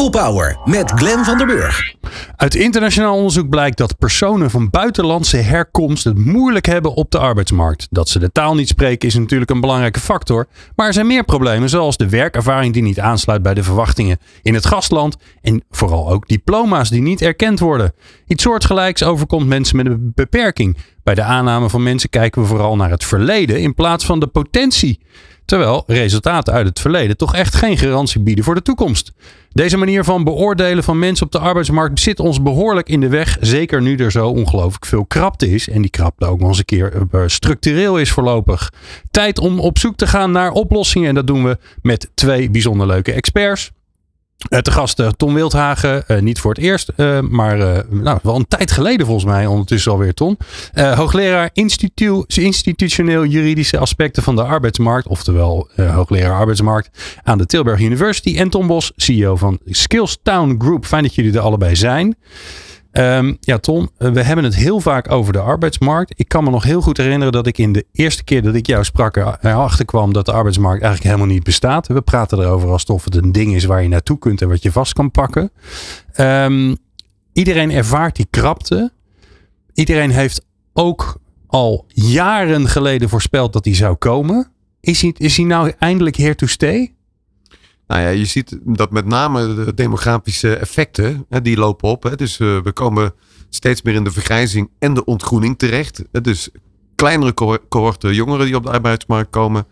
People Power met Glenn van der Burg. Uit internationaal onderzoek blijkt dat personen van buitenlandse herkomst het moeilijk hebben op de arbeidsmarkt. Dat ze de taal niet spreken is natuurlijk een belangrijke factor. Maar er zijn meer problemen, zoals de werkervaring die niet aansluit bij de verwachtingen in het gastland. En vooral ook diploma's die niet erkend worden. Iets soortgelijks overkomt mensen met een beperking. Bij de aanname van mensen kijken we vooral naar het verleden in plaats van de potentie. Terwijl resultaten uit het verleden toch echt geen garantie bieden voor de toekomst. Deze manier van beoordelen van mensen op de arbeidsmarkt zit ons behoorlijk in de weg. Zeker nu er zo ongelooflijk veel krapte is. En die krapte ook nog eens een keer eh, structureel is voorlopig. Tijd om op zoek te gaan naar oplossingen. En dat doen we met twee bijzonder leuke experts. Uh, te gast uh, Tom Wildhagen, uh, niet voor het eerst, maar nou, wel een tijd geleden volgens mij ondertussen alweer Tom. hoogleraar institu institutioneel juridische aspecten van de arbeidsmarkt, oftewel hoogleraar arbeidsmarkt aan de Tilburg University. En Tom Bos, CEO van Skills Town Group. Fijn dat jullie er allebei zijn. Um, ja, Tom, eh, we hebben het heel vaak over de arbeidsmarkt. Ik kan me nog heel goed herinneren dat ik in de eerste keer dat ik jou sprak erachter kwam dat de arbeidsmarkt eigenlijk helemaal niet bestaat. We praten erover alsof het een ding is waar je naartoe kunt en wat je vast kan pakken. Um, iedereen ervaart die krapte. Iedereen heeft ook al jaren geleden voorspeld dat die zou komen. Is hij, is hij nou eindelijk here to stay? Nou ja, je ziet dat met name de demografische effecten, hè, die lopen op. Hè. Dus uh, we komen steeds meer in de vergrijzing en de ontgroening terecht. Dus kleinere cohorten jongeren die op de arbeidsmarkt komen.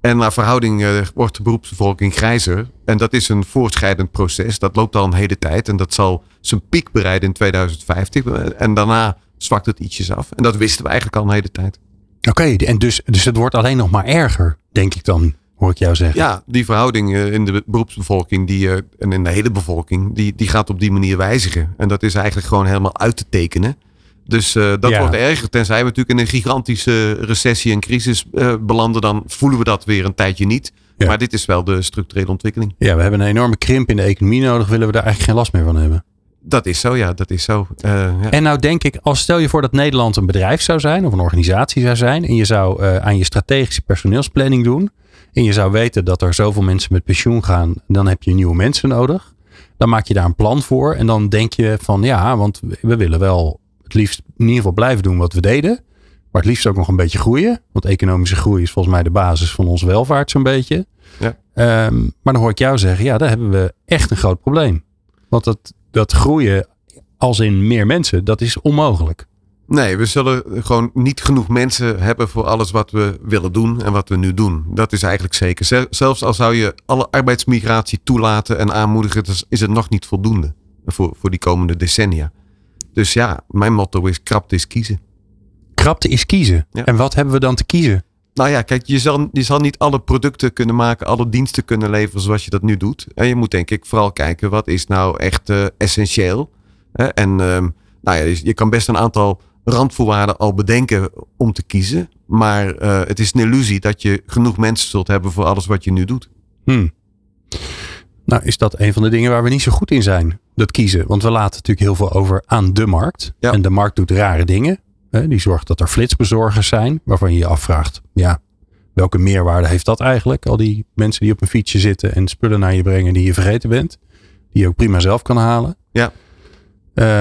En naar verhouding uh, wordt de beroepsbevolking grijzer. En dat is een voortschrijdend proces. Dat loopt al een hele tijd. En dat zal zijn piek bereiden in 2050. En daarna zwakt het ietsjes af. En dat wisten we eigenlijk al een hele tijd. Oké, en dus, dus het wordt alleen nog maar erger, denk ik dan hoor ik jou zeggen. Ja, die verhouding eh, in de beroepsbevolking die, eh, en in de hele bevolking, die, die gaat op die manier wijzigen. En dat is eigenlijk gewoon helemaal uit te tekenen. Dus uh, dat wordt erger. Tenzij we natuurlijk in een gigantische recessie en crisis uh, belanden, dan voelen we dat weer een tijdje niet. Maar dit is wel de structurele ontwikkeling. Ja, we hebben een enorme krimp in de economie nodig. Willen we daar eigenlijk geen last meer van hebben? Dat is zo, ja, dat is zo. Uh, ja. En nou denk ik, als stel je voor dat Nederland een bedrijf zou zijn of een organisatie zou zijn en je zou aan je strategische personeelsplanning doen en je zou weten dat er zoveel mensen met pensioen gaan, dan heb je nieuwe mensen nodig. Dan maak je daar een plan voor en dan denk je van ja, want we willen wel het liefst in ieder geval blijven doen wat we deden. Maar het liefst ook nog een beetje groeien. Want economische groei is volgens mij de basis van onze welvaart zo'n beetje. Ja. Um, maar dan hoor ik jou zeggen, ja, daar hebben we echt een groot probleem. Want dat, dat groeien als in meer mensen, dat is onmogelijk. Nee, we zullen gewoon niet genoeg mensen hebben voor alles wat we willen doen en wat we nu doen. Dat is eigenlijk zeker. Zelfs al zou je alle arbeidsmigratie toelaten en aanmoedigen, is het nog niet voldoende voor, voor die komende decennia. Dus ja, mijn motto is krapte is kiezen. Krapte is kiezen. En wat hebben we dan te kiezen? Nou ja, kijk, je zal, je zal niet alle producten kunnen maken, alle diensten kunnen leveren zoals je dat nu doet. En je moet denk ik vooral kijken, wat is nou echt uh, essentieel? En uh, nou ja, je kan best een aantal randvoorwaarden al bedenken om te kiezen. Maar uh, het is een illusie dat je genoeg mensen zult hebben voor alles wat je nu doet. Hmm. Nou, is dat een van de dingen waar we niet zo goed in zijn? Dat kiezen. Want we laten natuurlijk heel veel over aan de markt. Ja. En de markt doet rare dingen. Hè? Die zorgt dat er flitsbezorgers zijn. Waarvan je je afvraagt, ja, welke meerwaarde heeft dat eigenlijk? Al die mensen die op een fietsje zitten en spullen naar je brengen die je vergeten bent. Die je ook prima zelf kan halen. Ja.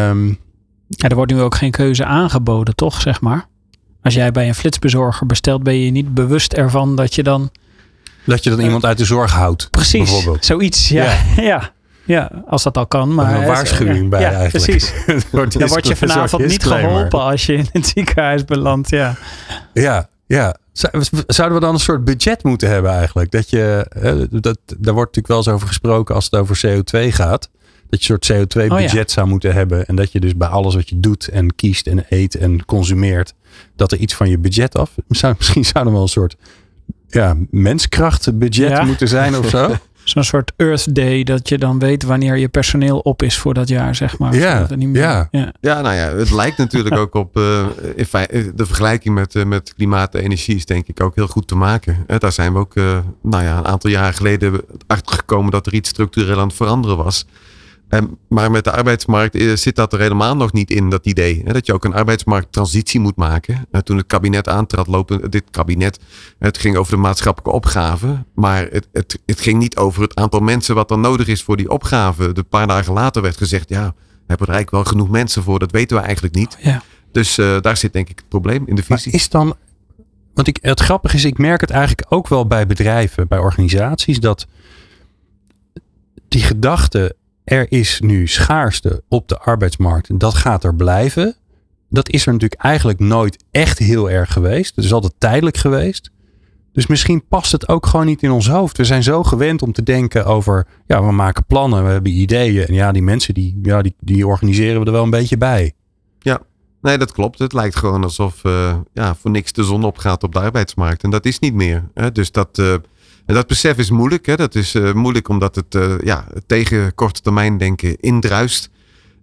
Um, ja, er wordt nu ook geen keuze aangeboden, toch, zeg maar? Als jij bij een flitsbezorger bestelt, ben je niet bewust ervan dat je dan... Dat je dan iemand uit de zorg houdt. Precies, bijvoorbeeld. zoiets. Ja, ja. ja. als dat al kan. Maar een waarschuwing bij ja, eigenlijk. Precies. dan word je vanavond niet geholpen als je in het ziekenhuis belandt. Ja, ja. ja. Zouden we dan een soort budget moeten hebben eigenlijk? Dat je, dat, daar wordt natuurlijk wel eens over gesproken als het over CO2 gaat dat je een soort CO2-budget zou moeten hebben. En dat je dus bij alles wat je doet en kiest en eet en consumeert, dat er iets van je budget af. Zou, misschien zou er wel een soort ja, menskrachtbudget moeten zijn of zo. Zo'n soort Earth Day, dat je dan weet wanneer je personeel op is voor dat jaar, zeg maar. Ja, niet meer- ja. ja. Ja, nou ja, het lijkt natuurlijk ook op. eh, in feite, de vergelijking met, eh, met klimaat en energie is denk ik ook heel goed te maken. Eh, daar zijn we ook eh, nou ja, een aantal jaren geleden achter gekomen dat er iets structureel aan het veranderen was. En, maar met de arbeidsmarkt eh, zit dat er helemaal nog niet in, dat idee. Hè, dat je ook een arbeidsmarkttransitie moet maken. Eh, toen het kabinet aantrad, lopen dit kabinet. Het ging over de maatschappelijke opgave. Maar het, het, het ging niet over het aantal mensen wat er nodig is voor die opgave. De paar dagen later werd gezegd, ja, we hebben er eigenlijk wel genoeg mensen voor. Dat weten we eigenlijk niet. Ja. Dus eh, daar zit denk ik het probleem in de Maar visie. is dan. Want ik, het grappige is, ik merk het eigenlijk ook wel bij bedrijven, bij organisaties, dat die gedachte, er is nu schaarste op de arbeidsmarkt, dat gaat er blijven. Dat is er natuurlijk eigenlijk nooit echt heel erg geweest. Het is altijd tijdelijk geweest. Dus misschien past het ook gewoon niet in ons hoofd. We zijn zo gewend om te denken over, ja, we maken plannen, we hebben ideeën. En ja, die mensen, die, ja, die, die organiseren we er wel een beetje bij. Nee, dat klopt. Het lijkt gewoon alsof eh, ja, voor niks de zon opgaat op de arbeidsmarkt. En dat is niet meer. Hè? Dus dat, eh, en dat besef is moeilijk. Hè? Dat is eh, moeilijk omdat het eh, ja, tegen korte termijn denken indruist.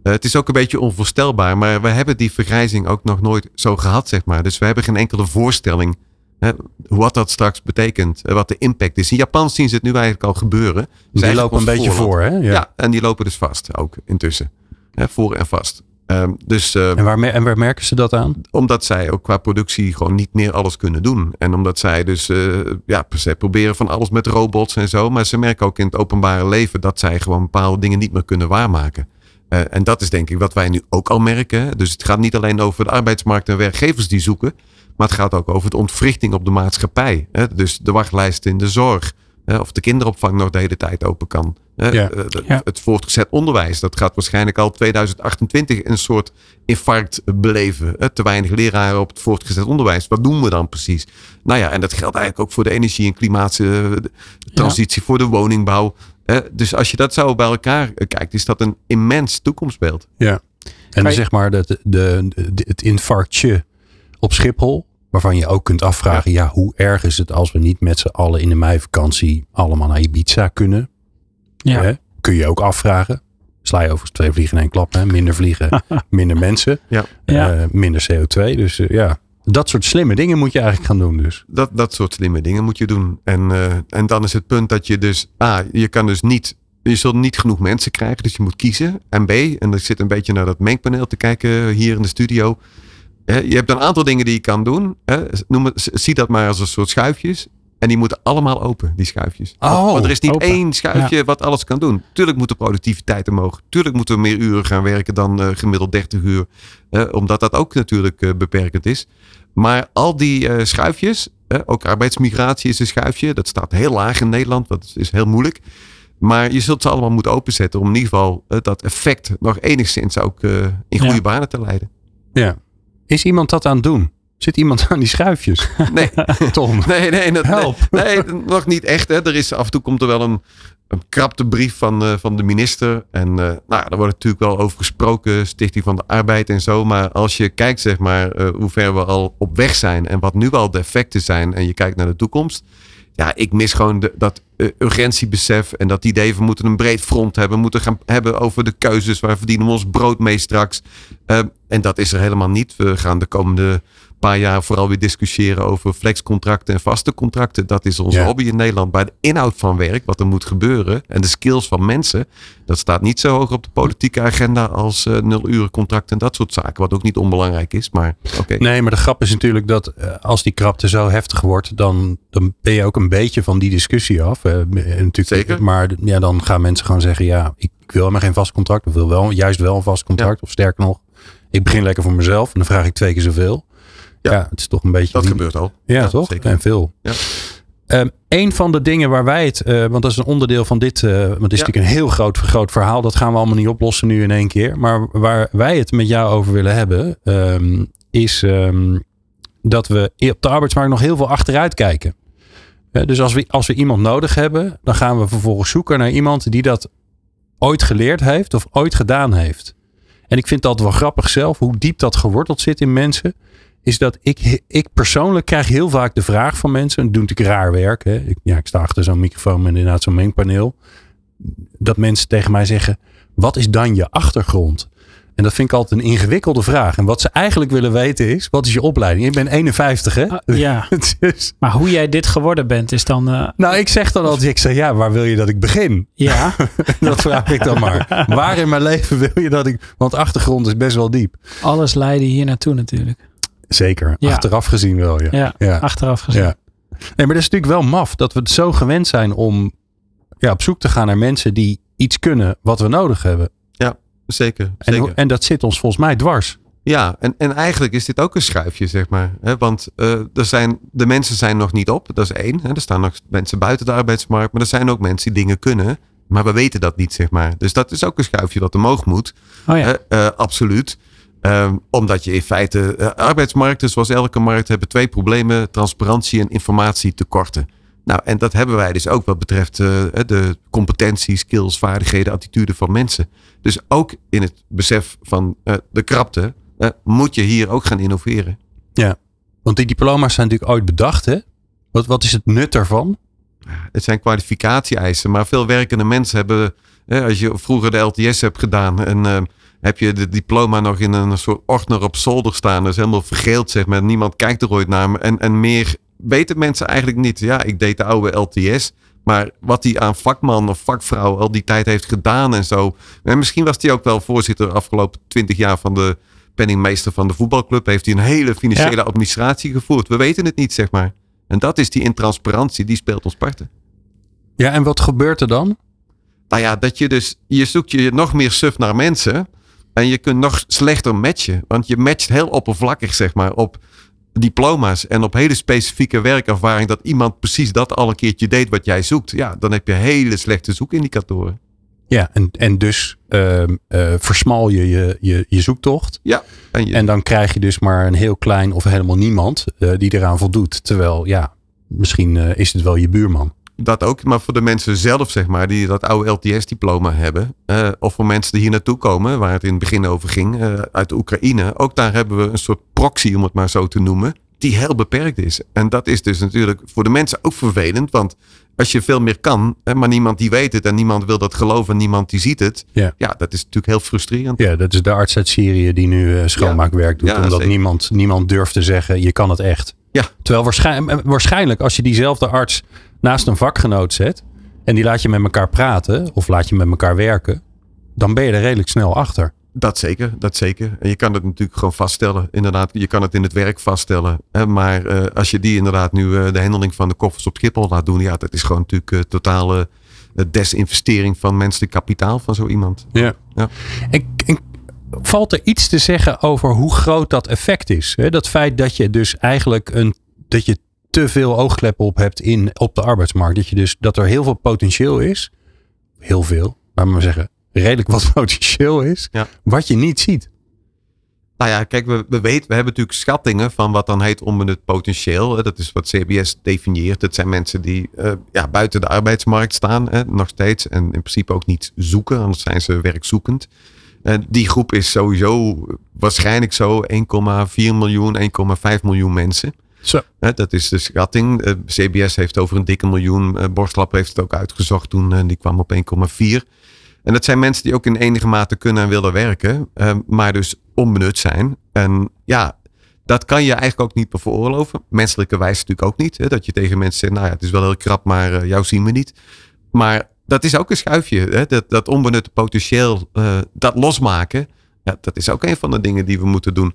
Eh, het is ook een beetje onvoorstelbaar. Maar we hebben die vergrijzing ook nog nooit zo gehad, zeg maar. Dus we hebben geen enkele voorstelling hè, wat dat straks betekent. wat de impact is. In Japan zien ze het nu eigenlijk al gebeuren. Die Zij lopen een beetje voorland. voor, hè? Ja. en die lopen dus vast ook intussen. Hè, voor en vast. Ehm, dus eh, En waar, en waar merken ze dat aan? omdat zij ook qua productie gewoon niet meer alles kunnen doen. En omdat zij dus, eh, ja, ze proberen van alles met robots en zo. Maar ze merken ook in het openbare leven dat zij gewoon bepaalde dingen niet meer kunnen waarmaken. Eh, en dat is denk ik wat wij nu ook al merken. Dus het gaat niet alleen over de arbeidsmarkt en werkgevers die zoeken. Maar het gaat ook over de ontwrichting op de maatschappij. Hè? Dus de wachtlijsten in de zorg. Of de kinderopvang nog de hele tijd open kan. Ja. Eh. Het voortgezet onderwijs. Dat gaat waarschijnlijk al 2028 een soort infarct beleven. hè. Te weinig leraren op het voortgezet onderwijs. Wat doen we dan precies? Nou ja, en dat geldt eigenlijk ook voor de energie- en klimaattransitie. Voor de woningbouw. Dus als je dat zo bij elkaar eh, kijkt, is dat een immens toekomstbeeld. Ja. En je- zeg maar de, de, de- het infarctje op Schiphol. Waarvan je ook kunt afvragen. Ja. hoe erg is het als we niet met z'n allen in de meivakantie allemaal naar Ibiza kunnen? Ja. Hè? Kun je ook afvragen. Sla je overigens twee vliegen in één klap. Hè? Minder vliegen, minder mensen. Ja. Ja. eh, minder CO2. Dus eh, ja, dat soort slimme dingen moet je eigenlijk gaan doen. Dus. Dat, dat soort slimme dingen moet je doen. En, eh, en dan is het punt dat je dus, ah, je kan dus niet, je zult niet genoeg mensen krijgen, dus je moet kiezen. En B, en ik zit een beetje naar dat mengpaneel te kijken hier in de studio. Je hebt een aantal dingen die je kan doen. Hè. Noem het, zie dat maar als een soort schuifjes. En die moeten allemaal open, die schuifjes. Oh, want er is niet open. één schuifje wat alles kan doen. Tuurlijk moet de productiviteit omhoog. Tuurlijk moeten we meer uren gaan werken dan eh, gemiddeld 30 uur. omdat dat ook natuurlijk eh, beperkend is. Maar al die eh, schuifjes, ook arbeidsmigratie is een schuifje. Dat staat heel laag in Nederland. Dat is heel moeilijk. Maar je zult ze allemaal moeten openzetten om in ieder geval dat effect nog enigszins ook in goede Ja. banen te leiden. Ja. Is iemand dat aan het doen? Zit iemand aan die schuifjes? Nee, Tom. nee, nee, dat, Help. nee, nee, nog niet echt. Hè. Er is, af en toe komt er wel een, een krapte brief van, eh, van de minister. En eh, nou, daar wordt natuurlijk wel over gesproken, Stichting van de Arbeid en zo. Maar als je kijkt, zeg maar, eh, hoe ver we al op weg zijn en wat nu al de effecten zijn en je kijkt naar de toekomst. Ja, ik mis gewoon dat eh, urgentiebesef en dat idee we moeten een breed front hebben. We moeten gaan hebben over de keuzes, waar verdienen we ons brood mee straks. Eh, en dat is er helemaal niet. We gaan de komende paar jaar vooral weer discussiëren over flexcontracten en vaste contracten. Dat is onze Ja. hobby in Nederland. Maar de inhoud van werk, wat er moet gebeuren en de skills van mensen, dat staat niet zo hoog op de politieke agenda als eh nul uren contracten en dat soort zaken. Wat ook niet onbelangrijk is, maar oké. Nee, maar de grap is natuurlijk dat eh, als die krapte zo heftig wordt, dan, dan ben je ook een beetje van die discussie af. Eh, natuurlijk, Zeker. Maar ja, dan gaan mensen gewoon zeggen, ja, ik wil helemaal geen vast contract. Of wil wel, juist wel een vast contract. Of sterker nog, ik begin lekker voor mezelf en dan vraag ik twee keer zoveel. Ja, Ja. het is toch een beetje... Dat die- gebeurt al. Ja, toch? Zeker. En veel. Ja. Ehm, een van de dingen waar wij het, eh, want dat is een onderdeel van dit, eh, want het is natuurlijk een heel groot, groot verhaal. Dat gaan we allemaal niet oplossen nu in één keer. Maar waar wij het met jou over willen hebben, ehm, is ehm, dat we op de arbeidsmarkt nog heel veel achteruit kijken. Dus als we, als we iemand nodig hebben, dan gaan we vervolgens zoeken naar iemand die dat ooit geleerd heeft of ooit gedaan heeft. En ik vind dat wel grappig zelf, hoe diep dat geworteld zit in mensen. Is dat ik, ik persoonlijk krijg heel vaak de vraag van mensen. En doe ik raar werk. Hè? Ik, ja, ik sta achter zo'n microfoon met inderdaad zo'n mengpaneel. Dat mensen tegen mij zeggen: wat is dan je achtergrond? En dat vind ik altijd een ingewikkelde vraag. En wat ze eigenlijk willen weten is: wat is je opleiding? Ik ben 51, hè? Ah, ja. Dus- Maar hoe jij dit geworden bent, is dan. eh, nou, ik zeg dan altijd: ik zeg ja, waar wil je dat ik begin? ja, Dat vraag ik dan maar. Waar in mijn leven wil je dat ik. Want achtergrond is best wel diep. alles leidde hier naartoe natuurlijk. Zeker. Ja. Achteraf gezien wel, ja. Ja, ja. achteraf gezien. Ja. Nee, maar dat is natuurlijk wel maf dat we het zo gewend zijn om ja, op zoek te gaan naar mensen die iets kunnen wat we nodig hebben. Zeker, En, zeker. hoe- en dat zit ons volgens mij dwars. Ja, en, en eigenlijk is dit ook een schuifje, zeg maar. Hè? Want eh, er zijn, de mensen zijn nog niet op, dat is één. Hè? Er staan nog mensen buiten de arbeidsmarkt, maar er zijn ook mensen die dingen kunnen. Maar we weten dat niet, zeg maar. Dus dat is ook een schuifje dat omhoog moet. Oh ja. Hè? Eh, absoluut. Ehm, omdat je in feite, eh, arbeidsmarkten zoals elke markt hebben twee problemen. Transparantie en informatietekorten. Nou, en dat hebben wij dus ook wat betreft eh, de competentie, skills, vaardigheden, attitude van mensen. Dus ook in het besef van eh, de krapte eh, moet je hier ook gaan innoveren. Want die diploma's zijn natuurlijk ooit bedacht, hè? Wat, wat is het nut daarvan? Het zijn kwalificatie-eisen, maar veel werkende mensen hebben, eh, als je vroeger de LTS hebt gedaan en eh, heb je de diploma nog in een soort ordner op zolder staan, dat is helemaal vergeeld, zeg maar. Niemand kijkt er ooit naar. En, en meer weten mensen eigenlijk niet. Ja, ik deed de oude LTS. Maar wat hij aan vakman of vakvrouw al die tijd heeft gedaan en zo. En misschien was hij ook wel voorzitter de afgelopen twintig jaar van de penningmeester van de voetbalclub. Heeft hij een hele financiële Ja. administratie gevoerd. We weten het niet, zeg maar. En dat is die intransparantie, die speelt ons parten. Ja, en wat gebeurt er dan? Nou ja, dat je dus, je zoekt je nog meer suf naar mensen. En je kunt nog slechter matchen. Want je matcht heel oppervlakkig, zeg maar, op diploma's en op hele specifieke werkervaring. Dat iemand precies dat al een keertje deed wat jij zoekt. Ja, dan heb je hele slechte zoekindicatoren. Ja, en, en dus ehm, eh, versmal je je, je je zoektocht. En je, En dan krijg je dus maar een heel klein of helemaal niemand eh, die eraan voldoet. Terwijl, ja, misschien eh, is het wel je buurman. Dat ook. Maar voor de mensen zelf, zeg maar, die dat oude LTS-diploma hebben. eh, of voor mensen die hier naartoe komen, waar het in het begin over ging, eh, uit de Oekraïne. Ook daar hebben we een soort proxy, om het maar zo te noemen, die heel beperkt is. En dat is dus natuurlijk voor de mensen ook vervelend. Want als je veel meer kan, hè, maar niemand die weet het en niemand wil dat geloven en niemand die ziet het. Ja. ja dat is natuurlijk heel frustrerend. Ja, dat is de arts uit Syrië die nu eh, schoonmaakwerk doet. Ja, omdat zeker. niemand, niemand durft te zeggen, je kan het echt. Ja. Terwijl waarschijnlijk, waarschijnlijk als je diezelfde arts naast een vakgenoot zet. En die laat je met elkaar praten. Of laat je met elkaar werken. Dan ben je er redelijk snel achter. Dat zeker, dat zeker. En je kan het natuurlijk gewoon vaststellen. Inderdaad, je kan het in het werk vaststellen. Hè, maar eh, als je die inderdaad nu eh, de handeling van de koffers op Schiphol laat doen, ja, dat is gewoon natuurlijk eh, totale desinvestering van menselijk kapitaal van zo iemand. Ja. Ja. En, en valt er iets te zeggen over hoe groot dat effect is? Hè? Dat feit dat je dus eigenlijk een, dat je te veel oogkleppen op hebt in, op de arbeidsmarkt. Dat, je dus, dat er heel veel potentieel is. Heel veel, laten we maar zeggen. Redelijk wat potentieel is. Ja. Wat je niet ziet. Nou ja, kijk, we, we weten, we hebben natuurlijk schattingen van wat dan heet onbenut potentieel. hè. Dat is wat CBS definieert. Dat zijn mensen die eh, ja, buiten de arbeidsmarkt staan, hè, nog steeds. En in principe ook niet zoeken, anders zijn ze werkzoekend. En die groep is sowieso waarschijnlijk zo 1,4 miljoen, 1,5 miljoen mensen. Zo. Dat is de schatting. Eh, CBS heeft over een dikke miljoen. Eh, Borstlap heeft het ook uitgezocht toen. en die kwam op 1,4. En dat zijn mensen die ook in enige mate kunnen en willen werken. eh, maar dus onbenut zijn. En ja, dat kan je eigenlijk ook niet meer veroorloven. Menselijke wijze natuurlijk ook niet. Hè, dat je tegen mensen zegt, nou ja, het is wel heel krap, maar eh, jou zien we niet. Maar dat is ook een schuifje. Hè? Dat, dat onbenutte potentieel, eh, dat losmaken. Ja, dat is ook een van de dingen die we moeten doen.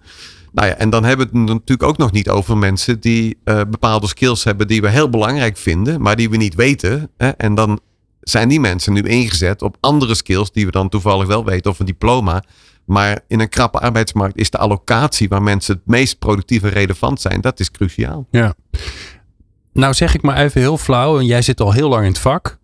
Nou ja, en dan hebben we het natuurlijk ook nog niet over mensen die eh, bepaalde skills hebben die we heel belangrijk vinden, maar die we niet weten. Hè? En dan zijn die mensen nu ingezet op andere skills die we dan toevallig wel weten of een diploma. Maar in een krappe arbeidsmarkt is de allocatie waar mensen het meest productief en relevant zijn, dat is cruciaal. Ja. Nou zeg ik maar even heel flauw. En jij zit al heel lang in het vak.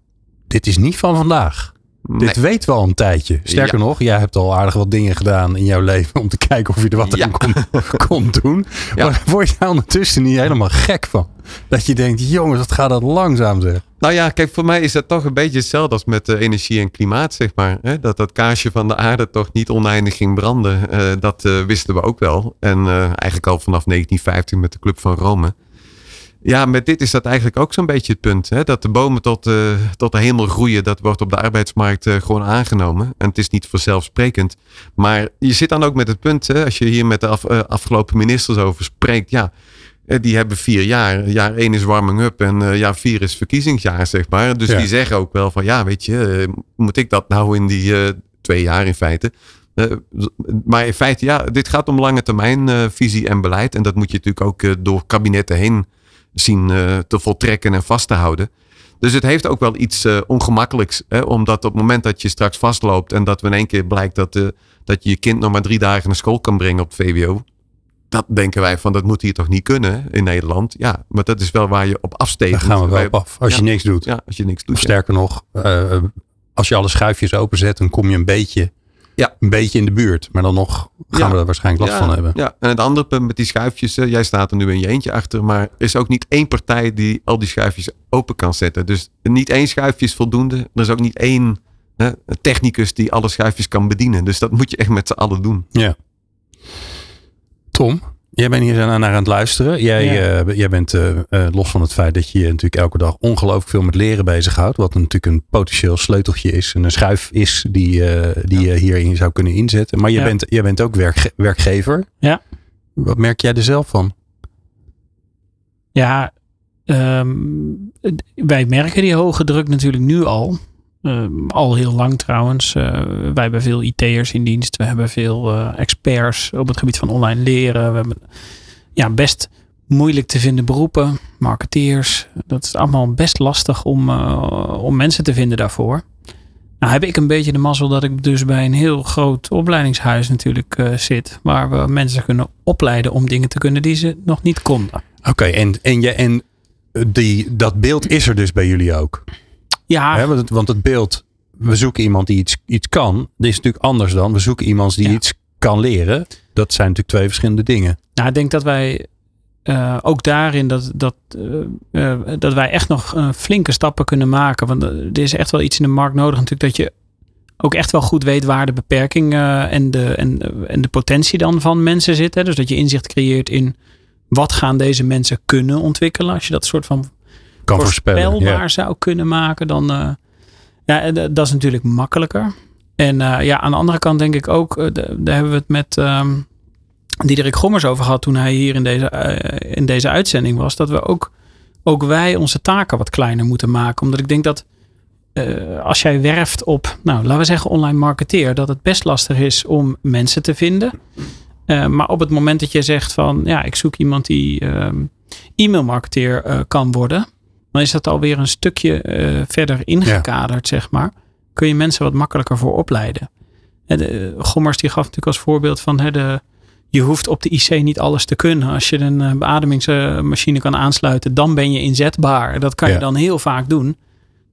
Dit is niet van vandaag. Dit weten we al een tijdje. Sterker nog, jij hebt al aardig wat dingen gedaan in jouw leven om te kijken of je er wat Ja. aan kon, kon doen. Ja. Maar word je daar ondertussen niet helemaal gek van? Dat je denkt, jongens, wat gaat dat langzaam zeg. Nou ja, kijk, voor mij is dat toch een beetje hetzelfde als met uh, energie en klimaat, zeg maar. Hè? Dat dat kaarsje van de aarde toch niet oneindig ging branden. Uh, dat uh, wisten we ook wel. En eigenlijk al vanaf 1950 met de Club van Rome. Ja, met dit is dat eigenlijk ook zo'n beetje het punt. Hè? Dat de bomen tot, tot de hemel groeien, dat wordt op de arbeidsmarkt gewoon aangenomen. En het is niet vanzelfsprekend. Maar je zit dan ook met het punt, hè, als je hier met de af, afgelopen ministers over spreekt. Ja, eh, die hebben vier jaar. Jaar één is warming up en jaar vier is verkiezingsjaar, zeg maar. Dus die zeggen ook wel van ja, weet je, moet ik dat nou in die twee jaar in feite? maar in feite, ja, dit gaat om lange termijn visie en beleid. En dat moet je natuurlijk ook door kabinetten heen zien te voltrekken en vast te houden. Dus het heeft ook wel iets ongemakkelijks. Hè, omdat op het moment dat je straks vastloopt en dat we in één keer blijkt dat, dat je je kind nog maar drie dagen naar school kan brengen op het VWO dat denken wij van dat moet hier toch niet kunnen in Nederland. Ja, maar dat is wel waar je op afsteekt. Daar gaan we wel op af. Als je niks doet. Ja, als je niks doet. Of sterker nog, uh, als je alle schuifjes openzet, dan kom je een beetje, ja. een beetje in de buurt. Maar dan nog gaan we er waarschijnlijk last van hebben. Ja, en het andere punt met die schuifjes, uh, jij staat er nu in je eentje achter, maar er is ook niet één partij die al die schuifjes open kan zetten. Dus niet één schuifje is voldoende. Er is ook niet één technicus die alle schuifjes kan bedienen. Dus dat moet je echt met z'n allen doen. Ja. Tom, jij bent hier naar aan het luisteren. Jij, ja. uh, jij bent uh, uh, los van het feit dat je je natuurlijk elke dag ongelooflijk veel met leren bezighoudt. Wat natuurlijk een potentieel sleuteltje is. En een schuif is die, die ja. je hierin zou kunnen inzetten. Maar je ja. bent, jij bent ook werk, werkgever. Ja. Wat merk jij er zelf van? Ja, um, wij merken die hoge druk natuurlijk nu al. Um, al heel lang trouwens. Uh, wij hebben veel IT'ers in dienst. We hebben veel uh, experts op het gebied van online leren. We hebben ja, best moeilijk te vinden beroepen. Marketeers. Dat is allemaal best lastig om, uh, om mensen te vinden daarvoor. Nou heb ik een beetje de mazzel dat ik dus bij een heel groot opleidingshuis natuurlijk zit. Waar we mensen kunnen opleiden om dingen te kunnen die ze nog niet konden. Oké, en, en, je, en die, dat beeld is er dus bij jullie ook? Ja. Hè, want, het, want het beeld, we zoeken iemand die iets, iets kan. Dat is natuurlijk anders dan we zoeken iemand die ja. iets kan leren. Dat zijn natuurlijk twee verschillende dingen. Nou, ik denk dat wij uh, ook daarin dat, dat, uh, uh, dat wij echt nog flinke stappen kunnen maken. Want er is echt wel iets in de markt nodig natuurlijk dat je ook echt wel goed weet waar de beperking en, de, en, en de potentie dan van mensen zit. Hè? Dus dat je inzicht creëert in wat gaan deze mensen kunnen ontwikkelen. Als je dat soort van kan voorspelbaar zou kunnen maken, dan uh, ja, dat is natuurlijk makkelijker. En uh, ja, aan de andere kant denk ik ook, daar hebben we het met um, Diederik Gommers over gehad toen hij hier in deze, in deze uitzending was, dat we ook, ook wij onze taken wat kleiner moeten maken. Omdat ik denk dat als jij werft op, nou laten we zeggen online marketeer, dat het best lastig is om mensen te vinden. maar op het moment dat je zegt van, ja, ik zoek iemand die ehm, e-mailmarketeer kan worden, dan is dat alweer een stukje uh, verder ingekaderd, ja. zeg maar. Kun je mensen wat makkelijker voor opleiden. En de, Gommers die gaf natuurlijk als voorbeeld van hè, de, je hoeft op de IC niet alles te kunnen. Als je een uh, beademingsmachine kan aansluiten, dan ben je inzetbaar. Dat kan ja. je dan heel vaak doen.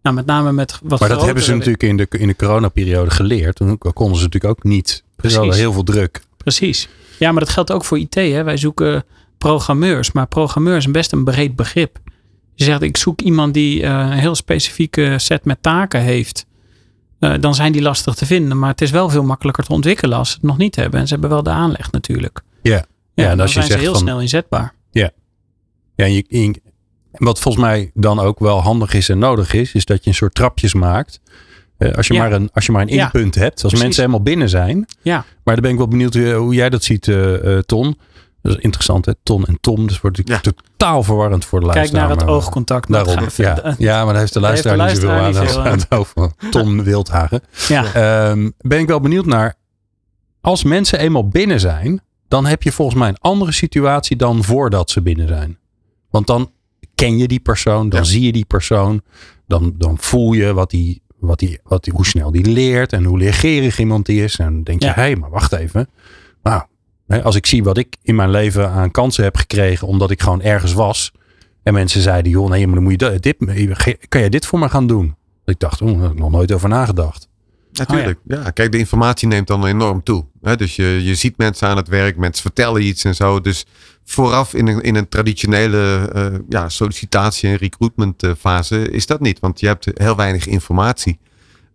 Nou, met name met wat Maar dat hebben ze natuurlijk in de, in de coronaperiode geleerd. Toen konden ze natuurlijk ook niet. Precies. Er heel veel druk. Precies. Ja, maar dat geldt ook voor IT. Hè. Wij zoeken programmeurs. Maar programmeurs is best een breed begrip je zegt ik zoek iemand die uh, een heel specifieke set met taken heeft. Uh, dan zijn die lastig te vinden. Maar het is wel veel makkelijker te ontwikkelen als ze het nog niet hebben. En ze hebben wel de aanleg natuurlijk. Ja, ja, ja en als je zijn zegt ze heel van, snel inzetbaar. Ja, ja en je, wat volgens mij dan ook wel handig is en nodig is, is dat je een soort trapjes maakt. Uh, als, je ja. maar een, als je maar een ja. inpunt hebt, als Precies. mensen helemaal binnen zijn. Ja. Maar dan ben ik wel benieuwd hoe, hoe jij dat ziet, Ton. Dat is interessant, hè? Ton en Tom. Dus wordt ja. totaal verwarrend voor de luisteraar. Kijk naar het oogcontact. Daarom, ja. ja, maar daar heeft de luisteraar, heeft de luisteraar niet zoveel aan. Het over Ton Wildhagen. Ja. Um, ben ik wel benieuwd naar. Als mensen eenmaal binnen zijn, dan heb je volgens mij een andere situatie dan voordat ze binnen zijn. Want dan ken je die persoon, dan ja. zie je die persoon, dan, dan voel je wat die, wat die, wat die, hoe snel die leert en hoe leergerig iemand die is. En dan denk je, hé, hey, maar wacht even. Nou, als ik zie wat ik in mijn leven aan kansen heb gekregen, omdat ik gewoon ergens was. En mensen zeiden, joh, nee, maar dan moet je dit, kan jij dit voor me gaan doen? Ik dacht, oh, daar heb ik nog nooit over nagedacht. Natuurlijk. ja. kijk, de informatie neemt dan enorm toe. Hè? Dus je, je ziet mensen aan het werk, mensen vertellen iets en zo. Dus vooraf in een, in een traditionele uh, ja, sollicitatie- en recruitment fase is dat niet. Want je hebt heel weinig informatie.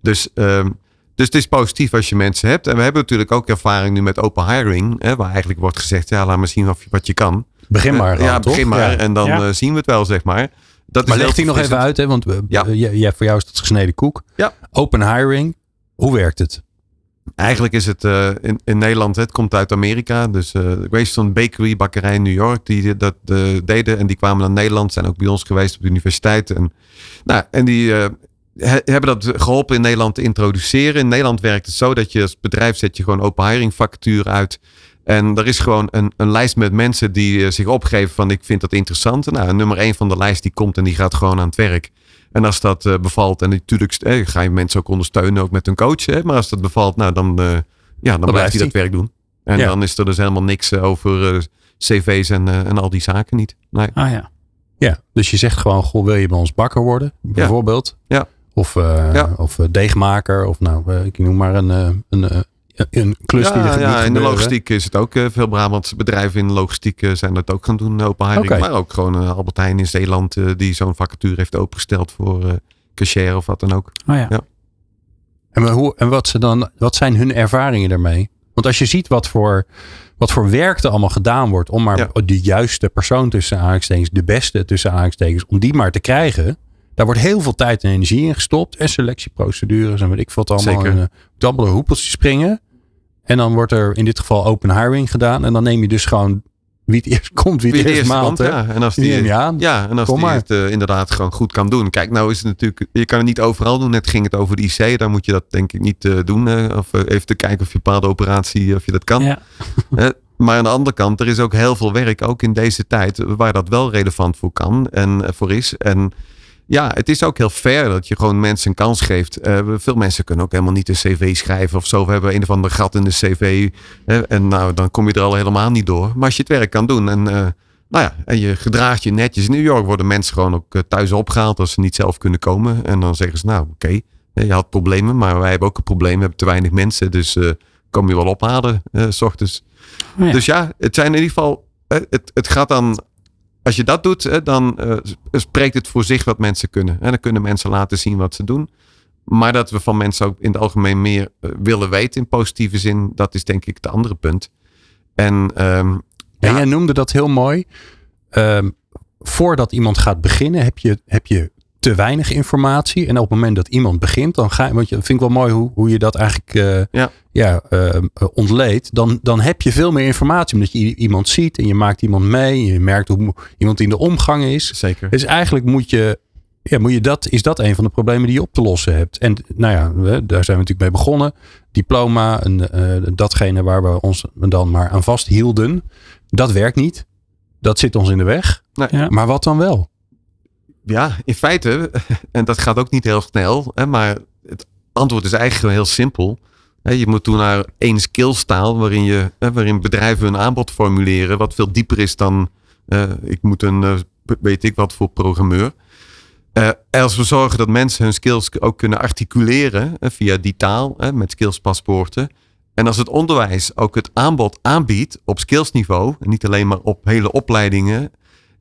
Dus, um, dus het is positief als je mensen hebt. En we hebben natuurlijk ook ervaring nu met open hiring. Hè, waar eigenlijk wordt gezegd, ja, laat maar zien of je, wat je kan. Begin maar. ja, begin maar. En dan ja. zien we het wel, zeg maar. Dat maar leg die nog even uit, hè? want ja. jij, voor jou is het gesneden koek. Ja. Open hiring, hoe werkt het? Eigenlijk is het uh, in, in Nederland, het komt uit Amerika. Dus uh, Greystone Bakery, bakkerij in New York, die dat uh, deden. En die kwamen naar Nederland, zijn ook bij ons geweest op de universiteit. En, nou, en die hebben dat geholpen in Nederland te introduceren. In Nederland werkt het zo dat je als bedrijf zet je gewoon open hiring vacature uit. En er is gewoon een, een lijst met mensen die zich opgeven van ik vind dat interessant. Nou, nummer één van de lijst die komt en die gaat gewoon aan het werk. En als dat uh, bevalt, en natuurlijk eh, ga je mensen ook ondersteunen, ook met hun coach. Hè, maar als dat bevalt, nou, dan, uh, ja, dan, dan blijft hij dat werk doen. En dan is er dus helemaal niks over cv's en, en al die zaken niet. Nee. Ah ja. Ja, dus je zegt gewoon, goh, wil je bij ons bakker worden? Bijvoorbeeld. Ja. Of, ja. of deegmaker, of nou, ik noem maar een, een een klus die er Ja, in de logistiek is het ook uh, veel Brabantse bedrijven in de logistiek uh, zijn dat ook gaan doen, open hiring. Okay. Maar ook gewoon uh, Albert Heijn in Zeeland die zo'n vacature heeft opengesteld voor cashier of wat dan ook. Oh ja. ja. En, hoe, en wat, ze dan, wat zijn hun ervaringen daarmee? Want als je ziet wat voor, wat voor werk er allemaal gedaan wordt om maar de juiste persoon tussen aanhalingstekens, de beste tussen aanhalingstekens, om die maar te krijgen. Daar wordt heel veel tijd en energie in gestopt. En selectieprocedures en weet ik wat allemaal. Zeker. En, dabbelen hoepeltjes springen. En dan wordt er in dit geval open hiring gedaan. En dan neem je dus gewoon wie het eerst komt, wie, wie het eerst maalt. Ja. En als die, die aan. Ja, en als die het uh, inderdaad gewoon goed kan doen. Kijk, nou is het natuurlijk, je kan het niet overal doen. Net ging het over de IC, daar moet je dat denk ik niet uh, doen. Uh, of even te kijken of je bepaalde operatie, of je dat kan. Ja. maar aan de andere kant, er is ook heel veel werk, ook in deze tijd, waar dat wel relevant voor kan en voor is. En ja, het is ook heel fair dat je gewoon mensen een kans geeft. Uh, veel mensen kunnen ook helemaal niet een cv schrijven of zo. We hebben een of ander gat in de cv. en nou, dan kom je er al helemaal niet door. Maar als je het werk kan doen en, uh, nou ja, en je gedraagt je netjes. In New York worden mensen gewoon ook uh, thuis opgehaald als ze niet zelf kunnen komen. En dan zeggen ze, nou oké, okay, je had problemen, maar wij hebben ook een probleem. We hebben te weinig mensen, dus kom je wel ophalen s ochtends. Oh ja. Dus ja, het zijn in ieder geval, het, het gaat dan als je dat doet, dan uh, spreekt het voor zich wat mensen kunnen. En dan kunnen mensen laten zien wat ze doen. Maar dat we van mensen ook in het algemeen meer uh, willen weten in positieve zin, dat is denk ik het andere punt. En, um, ja, ja, jij noemde dat heel mooi. Um, voordat iemand gaat beginnen, heb je, heb je te weinig informatie. En op het moment dat iemand begint, dan ga je, want je vind ik wel mooi hoe, hoe je dat eigenlijk uh, ja. Ja, uh, ontleedt. Dan, dan heb je veel meer informatie, omdat je iemand ziet en je maakt iemand mee. Je merkt hoe iemand in de omgang is. Zeker. Dus eigenlijk moet je, ja, moet je dat, is dat een van de problemen die je op te lossen hebt. En nou ja, daar zijn we natuurlijk mee begonnen. Diploma, en, uh, datgene waar we ons dan maar aan vasthielden, dat werkt niet. Dat zit ons in de weg. Nee. Ja. Maar wat dan wel? Ja, in feite, en dat gaat ook niet heel snel, hè, maar het antwoord is eigenlijk heel simpel. Je moet toen naar één skillstaal waarin, je, waarin bedrijven hun aanbod formuleren, wat veel dieper is dan uh, ik moet een, uh, weet ik wat voor programmeur. Uh, als we zorgen dat mensen hun skills ook kunnen articuleren via die taal, met skillspaspoorten. En als het onderwijs ook het aanbod aanbiedt op skillsniveau, en niet alleen maar op hele opleidingen,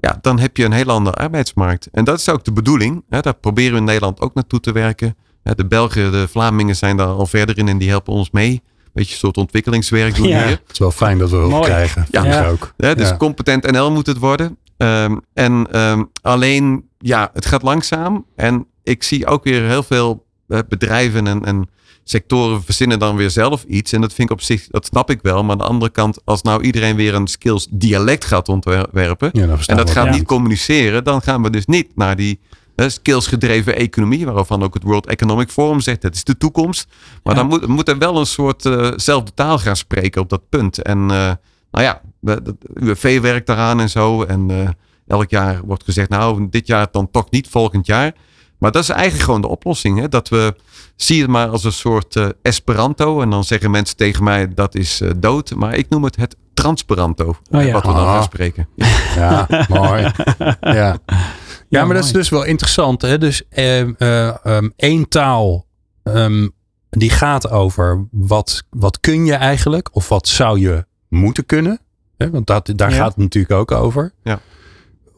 ja, dan heb je een heel andere arbeidsmarkt. En dat is ook de bedoeling. Hè, daar proberen we in Nederland ook naartoe te werken. De Belgen, de Vlamingen zijn daar al verder in en die helpen ons mee. Beetje een soort ontwikkelingswerk doen ja. hier. Het is wel fijn dat we hulp krijgen. Ja, ja. ook. Ja, dus competent NL moet het worden. Um, en um, alleen, ja, het gaat langzaam. En ik zie ook weer heel veel bedrijven en, en sectoren verzinnen dan weer zelf iets. En dat vind ik op zich, dat snap ik wel. Maar aan de andere kant, als nou iedereen weer een skills dialect gaat ontwerpen. Ja, en dat gaat niet communiceren. Dan gaan we dus niet naar die uh, skills gedreven economie. Waarvan ook het World Economic Forum zegt, dat is de toekomst. Maar dan moet, moet er wel een soort uh, zelfde taal gaan spreken op dat punt. En uh, nou ja, de UWV werkt daaraan en zo. En elk jaar wordt gezegd, nou dit jaar dan toch niet, volgend jaar. Maar dat is eigenlijk gewoon de oplossing. Hè? Dat we, zie het maar als een soort uh, Esperanto. En dan zeggen mensen tegen mij dat is uh, dood. Maar ik noem het het Transperanto. Oh, ja. Wat we dan gaan spreken. Ja, ja mooi. Ja. Ja, maar dat is dus wel interessant. Hè? Dus uh, um, één taal um, die gaat over wat, wat kun je eigenlijk of wat zou je moeten kunnen. Hè? Want dat, daar Ja. gaat het natuurlijk ook over. Ja.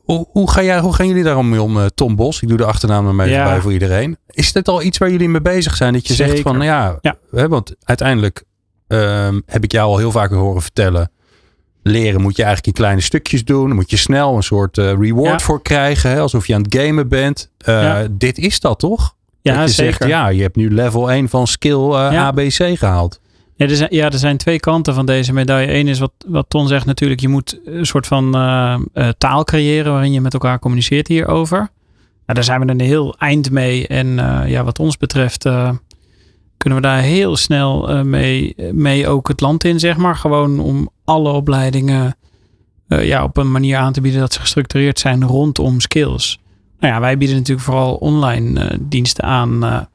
Hoe, hoe, ga jij, hoe gaan jullie daarom mee om, eh, Tom Bos? Ik doe de achternaam maar mee Ja. bij voor iedereen. Is dit al iets waar jullie mee bezig zijn? Dat je zegt van, nou ja, Ja. Hè, want uiteindelijk ehm, heb ik jou al heel vaak horen vertellen. Leren moet je eigenlijk in kleine stukjes doen. Dan moet je snel een soort eh, reward Ja. voor krijgen. Hè, alsof je aan het gamen bent. Eh. Dit is dat toch? Ja, dat je zeker. zegt, ja, je hebt nu level 1 van skill. ABC gehaald. Ja er, zijn, ja, er zijn twee kanten van deze medaille. Eén is wat, wat Ton zegt natuurlijk. Je moet een soort van eh, eh, taal creëren waarin je met elkaar communiceert hierover. Nou, daar zijn we een heel eind mee. En eh, ja, wat ons betreft kunnen we daar heel snel mee, mee ook het land in, zeg maar. Gewoon om alle opleidingen ja, op een manier aan te bieden dat ze gestructureerd zijn rondom skills. Nou ja, wij bieden natuurlijk vooral online diensten aan.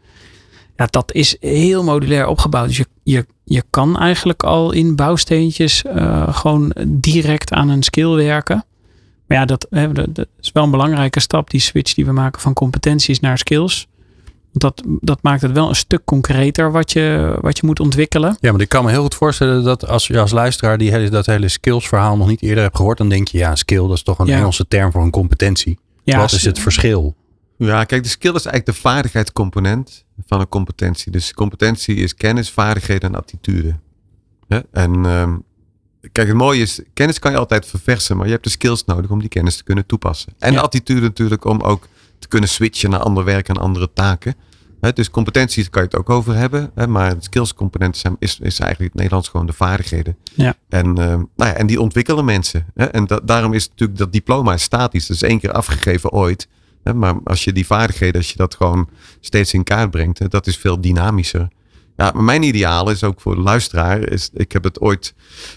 Ja, dat is heel modulair opgebouwd. Dus je, je, je kan eigenlijk al in bouwsteentjes eh, gewoon direct aan een skill werken. Maar ja, dat, hè, dat, dat is wel een belangrijke stap, die switch die we maken van competenties naar skills. Dat, dat maakt het wel een stuk concreter wat je, wat je moet ontwikkelen. Ja, maar ik kan me heel goed voorstellen dat als je als luisteraar die hele, dat hele skills verhaal nog niet eerder hebt gehoord. Dan denk je, ja, skill, dat is toch een Ja. Engelse term voor een competentie. Ja, Wat is het verschil? Ja, kijk, de skill is eigenlijk de vaardigheidscomponent van een competentie. Dus competentie is kennis, vaardigheden en attitude. En ehm, kijk, het mooie is, kennis kan je altijd verversen, maar je hebt de skills nodig om die kennis te kunnen toepassen. En Ja. de attitude natuurlijk om ook te kunnen switchen naar ander werk en andere taken. Dus competenties kan je het ook over hebben, hè, maar skills-component zijn- is, is eigenlijk in het Nederlands gewoon de vaardigheden. Ja. En, ehm, nou ja, en die ontwikkelen mensen. En da- daarom is natuurlijk dat diploma is statisch. Dat is één keer afgegeven ooit. Maar als je die vaardigheden, als je dat gewoon steeds in kaart brengt, dat is veel dynamischer. Ja, maar mijn ideaal is ook voor de luisteraar. Is, ik heb het ooit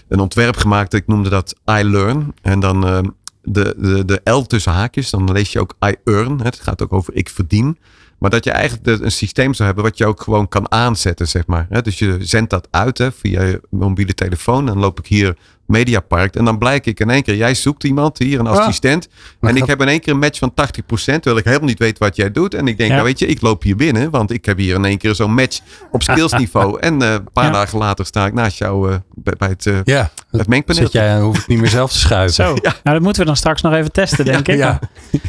een ontwerp gemaakt. Ik noemde dat I Learn. En dan ehm, de, de, de L tussen haakjes. Dan lees je ook I Earn. Het gaat ook over ik verdien. Maar dat je eigenlijk een systeem zou hebben wat je ook gewoon kan aanzetten, zeg maar. Dus je zendt dat uit via je mobiele telefoon. Dan loop ik hier Mediapark. En dan blijk ik in één keer, jij zoekt iemand hier, een Ah. assistent. En ik heb in één keer een match van 80%, terwijl ik helemaal niet weet wat jij doet. En ik denk, Ja. ja. weet je, ik loop hier binnen, want ik heb hier in één keer zo'n match op skillsniveau. en eh, een paar Ja. dagen later sta ik naast jou eh, bij, bij het, eh, Ja, het mengpaneel. zit jij, hoef ik niet meer zelf te schuiven. Zo, nou dat moeten we dan straks nog even testen, denk ik. Ja.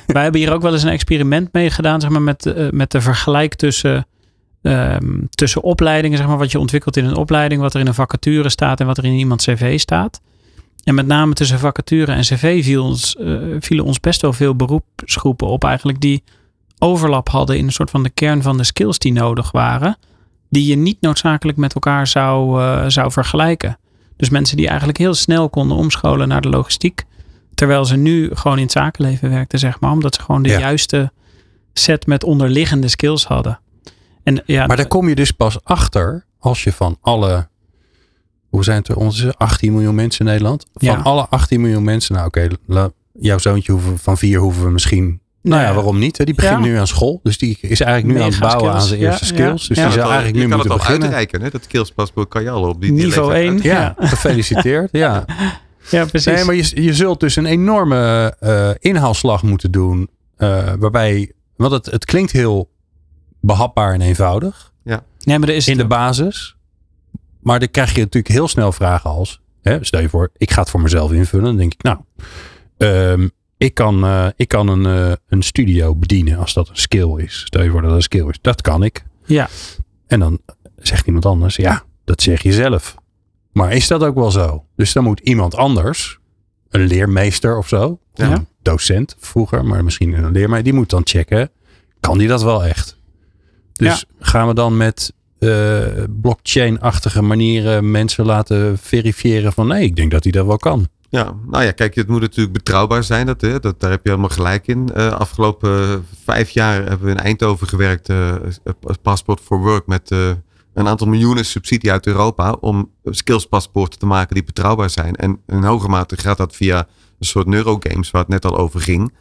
Wij hebben hier ook wel eens een experiment mee gedaan, zeg maar, met, eh, met de vergelijk tussen, ehm, tussen opleidingen, zeg maar, wat je ontwikkelt in een opleiding, wat er in een vacature staat en wat er in iemands cv staat. En met name tussen vacature en cv viel ons, eh, vielen ons best wel veel beroepsgroepen op eigenlijk die overlap hadden in een soort van de kern van de skills die nodig waren, die je niet noodzakelijk met elkaar zou, eh, zou vergelijken. Dus mensen die eigenlijk heel snel konden omscholen naar de logistiek. Terwijl ze nu gewoon in het zakenleven werkten, zeg maar. Omdat ze gewoon de Ja. juiste set met onderliggende skills hadden. En ja, Maar daar kom je dus pas achter als je van alle, hoe zijn het er ondertussen, 18 miljoen mensen in Nederland? Van Ja. alle 18 miljoen mensen, nou oké, jouw zoontje hoeven, van vier hoeven we misschien, nou ja, Ja. waarom niet? Hè? Die begint Ja. nu aan school, dus die is eigenlijk nu aan het bouwen aan zijn eerste ja. skills. Dus Ja. die Je zou al- eigenlijk nu je kan moeten het al beginnen. uitreiken, hè? dat skillspaspoort kan je al op die die Niveau leeftijd één. uit- Ja, gefeliciteerd. Ja. ja, precies. Nee, maar je, je zult dus een enorme eh, inhaalslag moeten doen. eh, waarbij, want het, het klinkt heel behapbaar en eenvoudig nee, maar er is in de basis. Maar dan krijg je natuurlijk heel snel vragen als, hè, stel je voor, ik ga het voor mezelf invullen. Dan denk ik, nou, ehm, ik kan, eh, ik kan een, eh, een studio bedienen als dat een skill is. Stel je voor dat dat een skill is. Dat kan ik. Ja. En dan zegt iemand anders, ja, dat zeg je zelf. Maar is dat ook wel zo? Dus dan moet iemand anders, een leermeester of zo, Ja. een docent vroeger, maar misschien een leermeester, die moet dan checken, kan die dat wel echt? Dus gaan we dan met eh, blockchain-achtige manieren mensen laten verifiëren van nee, ik denk dat hij dat wel kan. Ja, nou ja, kijk, het moet natuurlijk betrouwbaar zijn. Dat, hè, dat, daar heb je helemaal gelijk in. Eh, afgelopen eh, vijf jaar hebben we in Eindhoven gewerkt eh, als Passport for Work met eh, een aantal miljoenen subsidie uit Europa om skillspaspoorten te maken die betrouwbaar zijn. En in hoge mate gaat dat via een soort neurogames waar het net al over ging.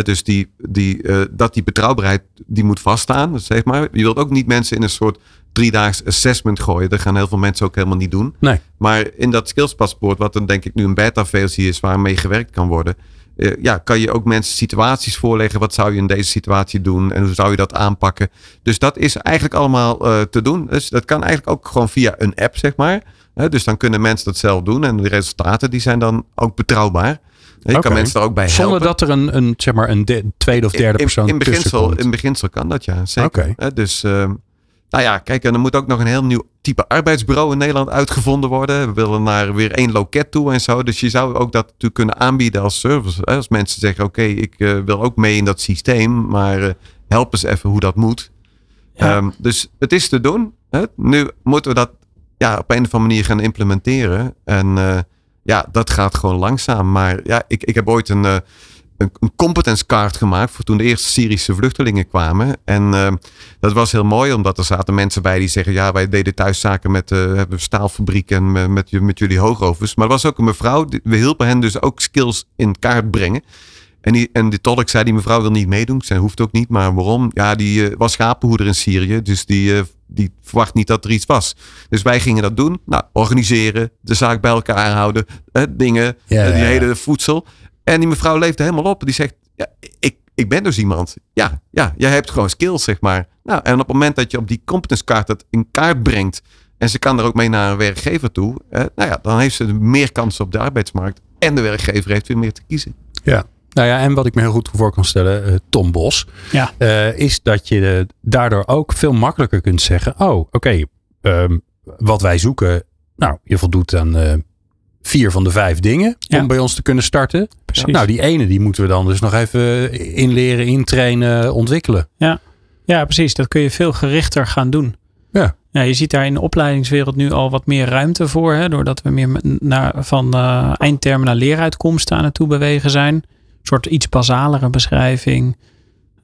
Dus die, die, eh, dat die betrouwbaarheid die moet vaststaan, zeg maar. Je wilt ook niet mensen in een soort driedaags assessment gooien. Dat gaan heel veel mensen ook helemaal niet doen. Nee. Maar in dat skillspaspoort, wat dan denk ik nu een beta-versie is waarmee gewerkt kan worden, eh, ja, kan je ook mensen situaties voorleggen. Wat zou je in deze situatie doen en hoe zou je dat aanpakken? Dus dat is eigenlijk allemaal eh, te doen. Dus dat kan eigenlijk ook gewoon via een app, zeg maar. Dus dan kunnen mensen dat zelf doen en de resultaten die zijn dan ook betrouwbaar. Je kan mensen er ook bij helpen. Zonder dat er een, een, zeg maar een de- tweede of derde persoon in, in, beginsel, in beginsel kan dat, ja. Zeker. Dus, ehm, nou ja, kijk, en er moet ook nog een heel nieuw type arbeidsbureau in Nederland uitgevonden worden. We willen naar weer één loket toe en zo. Dus je zou ook dat natuurlijk kunnen aanbieden als service. Hè, Als mensen zeggen, oké, ik eh, wil ook mee in dat systeem, maar eh, help eens even hoe dat moet. Ja. Ehm, dus het is te doen. Hè. Nu moeten we dat ja, op een of andere manier gaan implementeren. En eh, ja, dat gaat gewoon langzaam. Maar ja, ik, ik heb ooit een, eh, een, een competence card gemaakt voor toen de eerste Syrische vluchtelingen kwamen. En eh, dat was heel mooi, omdat er zaten mensen bij die zeggen: Ja, wij deden thuis zaken met eh hebben staalfabriek en met, met, met jullie hoogovens. Maar er was ook een mevrouw, we hielpen hen dus ook skills in kaart brengen. En, die, en de tolk zei, die mevrouw wil niet meedoen. Zij hoeft ook niet, maar waarom? Ja, die eh, was schapenhoeder in Syrië, dus die, die verwacht niet dat er iets was. Dus wij gingen dat doen. Nou, organiseren, de zaak bij elkaar houden, eh, dingen, Ja, eh, die ja, ja. hele voedsel. En die mevrouw leefde helemaal op. Die zegt, ja, ik, ik ben dus iemand. Ja, ja, jij hebt gewoon skills, zeg maar. Nou, en op het moment dat je op die competence kaart dat in kaart brengt... en ze kan er ook mee naar een werkgever toe... Eh, nou ja, dan heeft ze meer kansen op de arbeidsmarkt. En de werkgever heeft weer meer te kiezen. Ja. Nou ja, en wat ik me heel goed voor kan stellen, eh, Tom Bos, Ja. eh, is dat je daardoor ook veel makkelijker kunt zeggen: Oh, oké, ehm, wat wij zoeken, nou, je voldoet aan eh, vier van de vijf dingen Ja. om bij ons te kunnen starten. Precies. Nou, die ene die moeten we dan dus nog even inleren, intrainen, ontwikkelen. Ja, precies. Dat kun je veel gerichter gaan doen. Ja. Ja, je ziet daar in de opleidingswereld nu al wat meer ruimte voor. Hè, doordat we meer naar, van eh, eindtermen naar leeruitkomsten aan het toe bewegen zijn. Soort iets basalere beschrijving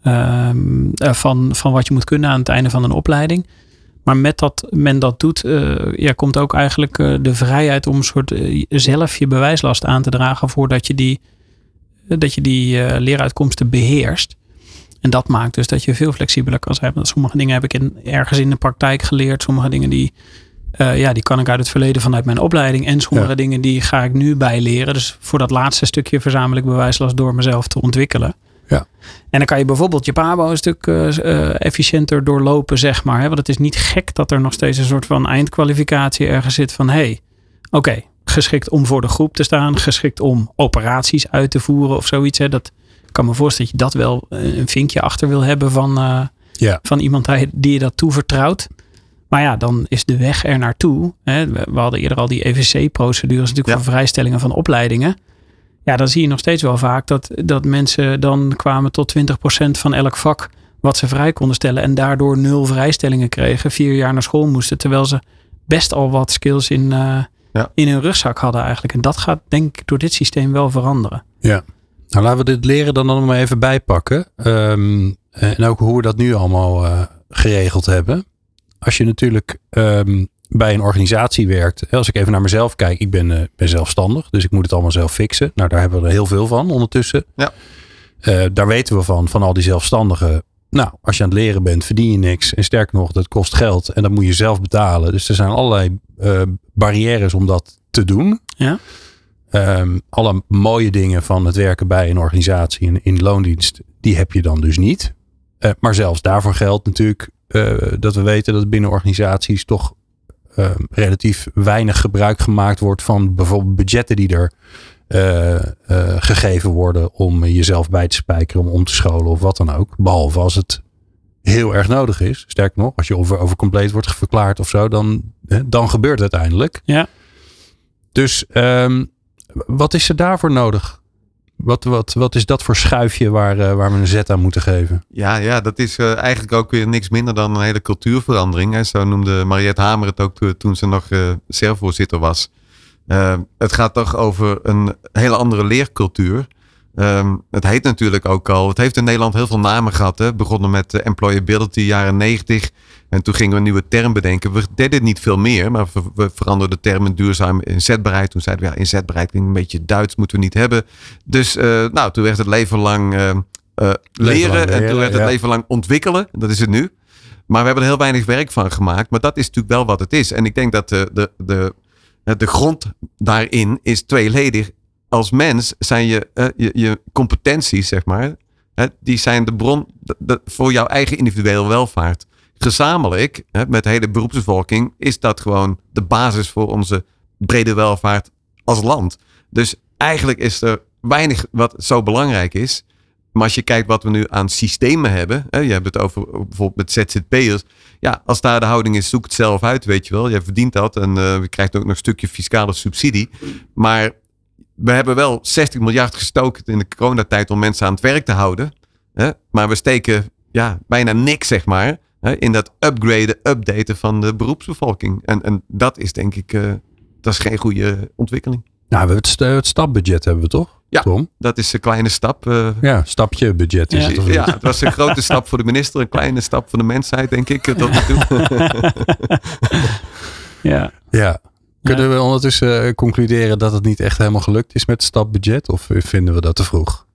ehm, eh, van, van wat je moet kunnen aan het einde van een opleiding. Maar met dat men dat doet, eh, ja, komt ook eigenlijk eh, de vrijheid om een soort zelf je bewijslast aan te dragen voordat je die, dat je die leeruitkomsten beheerst. En dat maakt dus dat je veel flexibeler kan zijn. Sommige dingen heb ik in, ergens in de praktijk geleerd. Sommige dingen die, eh, ja, die kan ik uit het verleden vanuit mijn opleiding. En sommige Ja. dingen die ga ik nu bijleren. Dus voor dat laatste stukje verzamel ik bewijslast door mezelf te ontwikkelen. Ja. En dan kan je bijvoorbeeld je PABO een stuk eh, eh, efficiënter doorlopen, zeg maar. Hè? Want het is niet gek dat er nog steeds een soort van eindkwalificatie ergens zit van... hey, oké, geschikt om voor de groep te staan. Geschikt om operaties uit te voeren of zoiets. Hè? Dat kan me voorstellen dat je dat wel een vinkje achter wil hebben van, Ja. van iemand die je dat toevertrouwt. Maar ja, dan is de weg er naartoe. Hè? We, we hadden eerder al die EVC-procedures natuurlijk Ja. voor vrijstellingen van opleidingen. Ja, dan zie je nog steeds wel vaak dat, dat mensen dan kwamen tot 20% van elk vak wat ze vrij konden stellen. En daardoor nul vrijstellingen kregen. Vier jaar naar school moesten. Terwijl ze best al wat skills in, eh, Ja. in hun rugzak hadden eigenlijk. En dat gaat denk ik door dit systeem wel veranderen. Nou, laten we dit leren dan nog maar even bijpakken. Ehm, en ook hoe we dat nu allemaal eh, geregeld hebben. Als je natuurlijk ehm, bij een organisatie werkt. Als ik even naar mezelf kijk. Ik ben, eh, ben zelfstandig. Dus ik moet het allemaal zelf fixen. Nou, daar hebben we er heel veel van ondertussen. Ja. Eh, daar weten we van, van al die zelfstandigen. Nou, als je aan het leren bent, verdien je niks. En sterker nog, dat kost geld. En dat moet je zelf betalen. Dus er zijn allerlei eh, barrières om dat te doen. Ja. Ehm, alle mooie dingen van het werken bij een organisatie in, in loondienst, die heb je dan dus niet. Eh, maar zelfs daarvoor geldt natuurlijk eh, dat we weten dat binnen organisaties toch eh, relatief weinig gebruik gemaakt wordt van bijvoorbeeld budgetten die er eh, eh, gegeven worden om jezelf bij te spijkeren, om om te scholen of wat dan ook. Behalve als het heel erg nodig is. Sterker nog, als je over, over compleet wordt verklaard of zo, dan, dan gebeurt het uiteindelijk. Ja. Dus ehm, wat is er daarvoor nodig? Wat, wat, wat is dat voor schuifje waar, eh, waar we een zet aan moeten geven? Ja, ja dat is eh, eigenlijk ook weer niks minder dan een hele cultuurverandering. Zo noemde Mariette Hamer het ook to- toen ze nog eh SER-voorzitter was. Eh, het gaat toch over een hele andere leercultuur. Ehm, het heet natuurlijk ook al, het heeft in Nederland heel veel namen gehad. Hè. Begonnen met eh, employability, jaren 90. En toen gingen we een nieuwe term bedenken. We deden niet veel meer, maar we, we veranderden de term in duurzaam inzetbaarheid. Toen zeiden we, ja, inzetbaarheid klinkt een beetje Duits, moeten we niet hebben. Dus eh, nou, toen werd het leven lang eh, leren. en toen werd het ja. leven lang ontwikkelen. Dat is het nu. Maar we hebben er heel weinig werk van gemaakt. Maar dat is natuurlijk wel wat het is. En ik denk dat de, de, de, de grond daarin is tweeledig. Als mens zijn je, eh, je, je competenties, zeg maar, die zijn de bron voor jouw eigen individuele welvaart. Gezamenlijk, hè, met de hele beroepsbevolking, is dat gewoon de basis voor onze brede welvaart als land. Dus eigenlijk is er weinig wat zo belangrijk is. Maar als je kijkt wat we nu aan systemen hebben. Hè, je hebt het over bijvoorbeeld met ZZP'ers. Ja, als daar de houding is, zoek het zelf uit, weet je wel. Je verdient dat en eh, je krijgt ook nog een stukje fiscale subsidie. Maar we hebben wel 60 miljard gestoken in de coronatijd om mensen aan het werk te houden. Hè? Maar we steken ja, bijna niks, zeg maar, hè, in dat upgraden, updaten van de beroepsbevolking. En, en dat is denk ik, eh, dat is geen goede ontwikkeling. Nou, we hebben het, st- het stapbudget hebben we toch? Ja. Tom? Dat is een kleine stap. eh, Ja, stapje budget is Ja. het. Ja, het was een grote stap voor de minister, een kleine stap voor de mensheid, denk ik. Tot nu toe. Ja. Ja. Kunnen we ondertussen eh, concluderen dat het niet echt helemaal gelukt is met het stapbudget? Of vinden we dat te vroeg?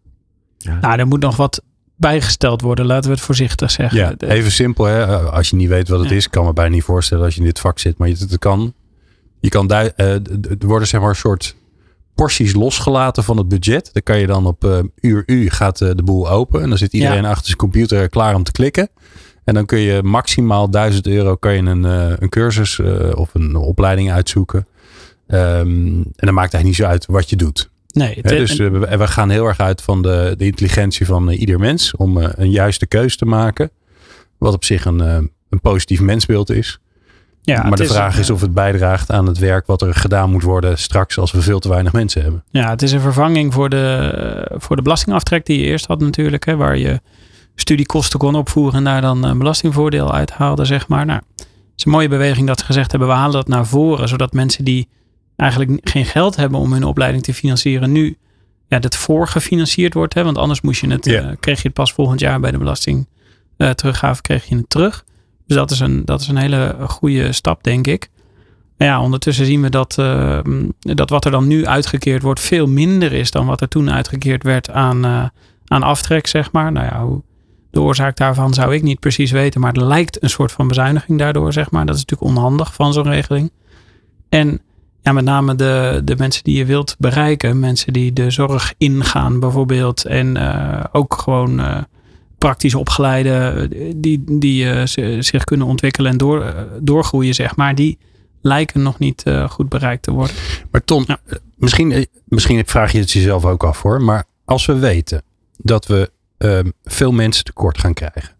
Nou, er moet nog wat bijgesteld worden. Laten we het voorzichtig zeggen. Ja, even simpel. Hè? Eh, Als je niet weet wat het Ja. is, kan me bijna niet voorstellen als je in dit vak zit. Maar je, het kan. Je kan dui- eh, d- d- er worden zeg maar een soort porties losgelaten van het budget. Dan kan je dan op eh, uur U gaat eh, de boel open. En dan zit iedereen achter zijn computer klaar om te klikken. En dan kun je maximaal 1000 euro kan je een, eh, een cursus eh, of een opleiding uitzoeken. Ehm, en dan maakt het eigenlijk niet zo uit wat je doet. nee, het- dus eh, we, gaan heel erg uit van de, de intelligentie van ieder mens om een juiste keus te maken. Wat op zich een, een positief mensbeeld is. ja, maar de vraag is of het bijdraagt aan het werk wat er gedaan moet worden straks als we veel te weinig mensen hebben. Ja, het is een vervanging voor de, voor de belastingaftrek die je eerst had natuurlijk. Hè, waar je studiekosten kon opvoeren en daar dan een belastingvoordeel uithaalde, zeg maar. Nou, het is een mooie beweging dat ze gezegd hebben, we halen dat naar voren. Zodat mensen die eigenlijk geen geld hebben om hun opleiding te financieren, nu ja, dat voorgefinancierd wordt. Hè, want anders moest je het, eh, kreeg je het pas volgend jaar bij de belasting eh, teruggave, kreeg je het terug. Dus dat is een, dat is een hele goede stap, denk ik. Maar ja, ondertussen zien we dat, eh, dat wat er dan nu uitgekeerd wordt veel minder is dan wat er toen uitgekeerd werd aan, eh, aan aftrek, zeg maar. Nou ja, hoe, de oorzaak daarvan zou ik niet precies weten, maar het lijkt een soort van bezuiniging daardoor, zeg maar. Dat is natuurlijk onhandig van zo'n regeling. En ja, met name de, de mensen die je wilt bereiken, mensen die de zorg ingaan bijvoorbeeld en eh, ook gewoon eh, praktisch opgeleide, die, die eh, zich kunnen ontwikkelen en door, doorgroeien, zeg maar, die lijken nog niet goed bereikt te worden. Maar Tom, Ja. misschien, misschien vraag je het jezelf ook af hoor. Maar als we weten dat we ehm, veel mensen tekort gaan krijgen.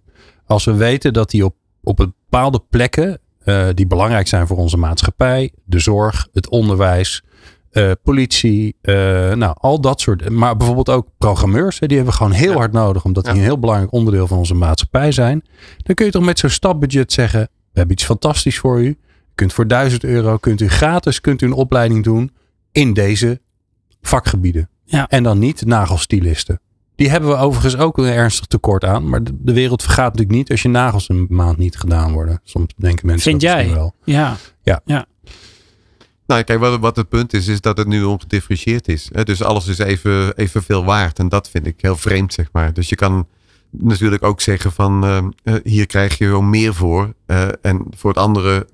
Als we weten dat die op, op bepaalde plekken eh, die belangrijk zijn voor onze maatschappij. De zorg, het onderwijs, eh, politie. eh, nou, al dat soort. Maar bijvoorbeeld ook programmeurs. Hè, die hebben we gewoon heel Ja. hard nodig. Omdat die een heel belangrijk onderdeel van onze maatschappij zijn. Dan kun je toch met zo'n stapbudget zeggen. We hebben iets fantastisch voor u. U kunt voor 1000 euro kunt u gratis kunt u een opleiding doen in deze vakgebieden. Ja. En dan niet nagelstilisten. Die hebben we overigens ook een ernstig tekort aan. Maar de, de wereld vergaat natuurlijk niet als je nagels een maand niet gedaan worden. Soms denken mensen Vind dat jij? wel. Ja, Nou, kijk, wat, wat het punt is, is dat het nu ongedifferentieerd is. Hè? Dus alles is even, evenveel waard. En dat vind ik heel vreemd, zeg maar. Dus je kan natuurlijk ook zeggen van, eh, eh, hier krijg je wel meer voor. eh, en voor het andere,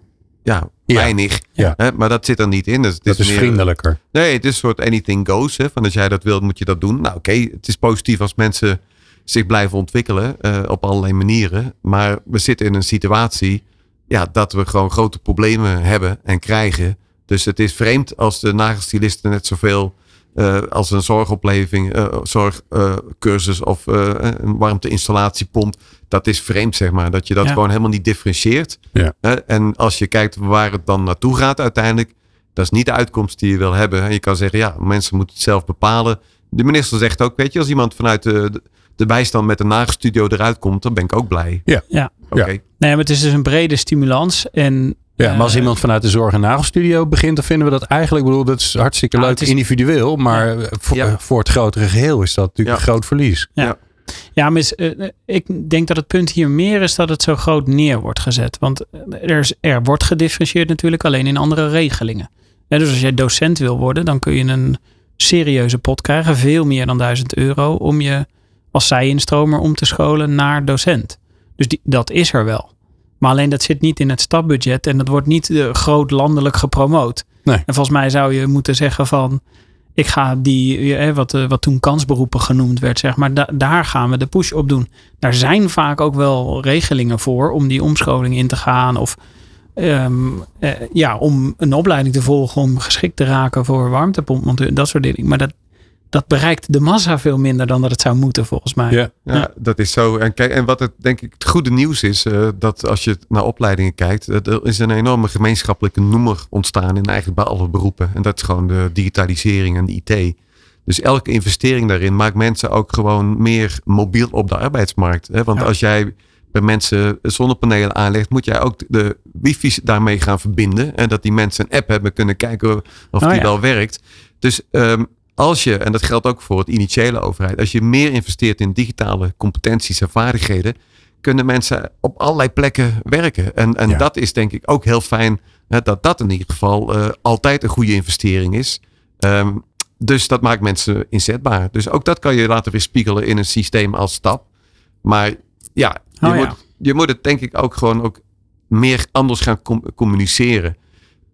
ja, weinig. Ja. Hè? Maar dat zit er niet in. Dus het Dat is meer- vriendelijker. Nee, het is een soort anything goes. Hè? Van als jij dat wilt, moet je dat doen. Nou, oké, het is positief als mensen zich blijven ontwikkelen eh, op allerlei manieren. Maar we zitten in een situatie ja, dat we gewoon grote problemen hebben en krijgen. Dus het is vreemd als de nagelstilisten net zoveel eh, als een zorgopleving, eh, zorgcursus of een warmteinstalatiepomp. Dat is vreemd, zeg maar. Dat je dat Ja. gewoon helemaal niet differentieert. Ja. En als je kijkt waar het dan naartoe gaat uiteindelijk, dat is niet de uitkomst die je wil hebben. En je kan zeggen, ja, mensen moeten het zelf bepalen. De minister zegt ook, weet je, als iemand vanuit de, de, bijstand met een nagelstudio eruit komt, dan ben ik ook blij. Ja. Ja. Oké. nee, maar het is dus een brede stimulans. En, Ja, maar als eh, iemand vanuit de zorg- en nagelstudio begint, dan vinden we dat eigenlijk, ik bedoel, dat is hartstikke leuk is- individueel. Maar voor, Ja. voor het grotere geheel is dat natuurlijk Ja. een groot verlies. Ja, maar is, eh, ik denk dat het punt hier meer is dat het zo groot neer wordt gezet. Want er, is, er wordt gedifferentieerd natuurlijk alleen in andere regelingen. Ja, dus als jij docent wil worden, dan kun je een serieuze pot krijgen. Veel meer dan 1000 euro om je als zij-instromer om te scholen naar docent. Dus die, dat is er wel. Maar alleen dat zit niet in het stapbudget en dat wordt niet eh, groot landelijk gepromoot. Nee. En volgens mij zou je moeten zeggen van... ik ga die, eh, wat, eh, wat toen kansberoepen genoemd werd, zeg maar, da- daar gaan we de push op doen. Daar zijn vaak ook wel regelingen voor om die omscholing in te gaan. Of ehm, eh, ja, om een opleiding te volgen om geschikt te raken voor warmtepompmonteur. Dat soort dingen. Maar dat, dat bereikt de massa veel minder dan dat het zou moeten, volgens mij. Ja. Ja, Ja. dat is zo. En, kijk, en wat het denk ik het goede nieuws is, eh, dat als je naar opleidingen kijkt, er is een enorme gemeenschappelijke noemer ontstaan in eigenlijk bij alle beroepen. En dat is gewoon de digitalisering en de IT. Dus elke investering daarin maakt mensen ook gewoon meer mobiel op de arbeidsmarkt. Hè? Want Ja. als jij bij mensen zonnepanelen aanlegt, moet jij ook de wifi's daarmee gaan verbinden. En dat die mensen een app hebben kunnen kijken of Oh die ja. wel werkt. Dus ehm, als je, en dat geldt ook voor het initiële overheid, als je meer investeert in digitale competenties en vaardigheden, kunnen mensen op allerlei plekken werken. En, en Ja. dat is denk ik ook heel fijn, hè, dat dat in ieder geval eh, altijd een goede investering is. Ehm, dus dat maakt mensen inzetbaar. Dus ook dat kan je laten weerspiegelen in een systeem als stap. Maar ja, je, Oh ja. moet, je moet het denk ik ook gewoon ook meer anders gaan com- communiceren.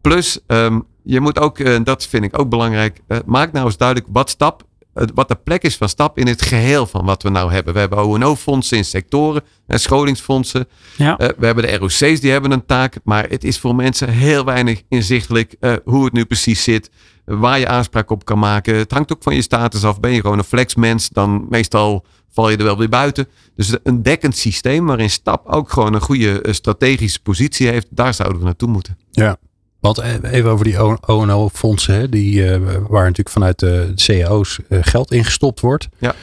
Plus, ehm, je moet ook, en dat vind ik ook belangrijk, eh, maak nou eens duidelijk wat stap, eh, wat de plek is van stap in het geheel van wat we nou hebben. We hebben ONO-fondsen in sectoren, en scholingsfondsen. Ja. Eh, we hebben de ROC's, die hebben een taak, maar het is voor mensen heel weinig inzichtelijk eh, hoe het nu precies zit, waar je aanspraak op kan maken. Het hangt ook van je status af. Ben je gewoon een flexmens, dan meestal val je er wel weer buiten. Dus een dekkend systeem waarin stap ook gewoon een goede eh, strategische positie heeft, daar zouden we naartoe moeten. Ja. Want eh, even over die ONO-fondsen, die eh, waar natuurlijk vanuit de cao's eh, geld ingestopt wordt. Ja.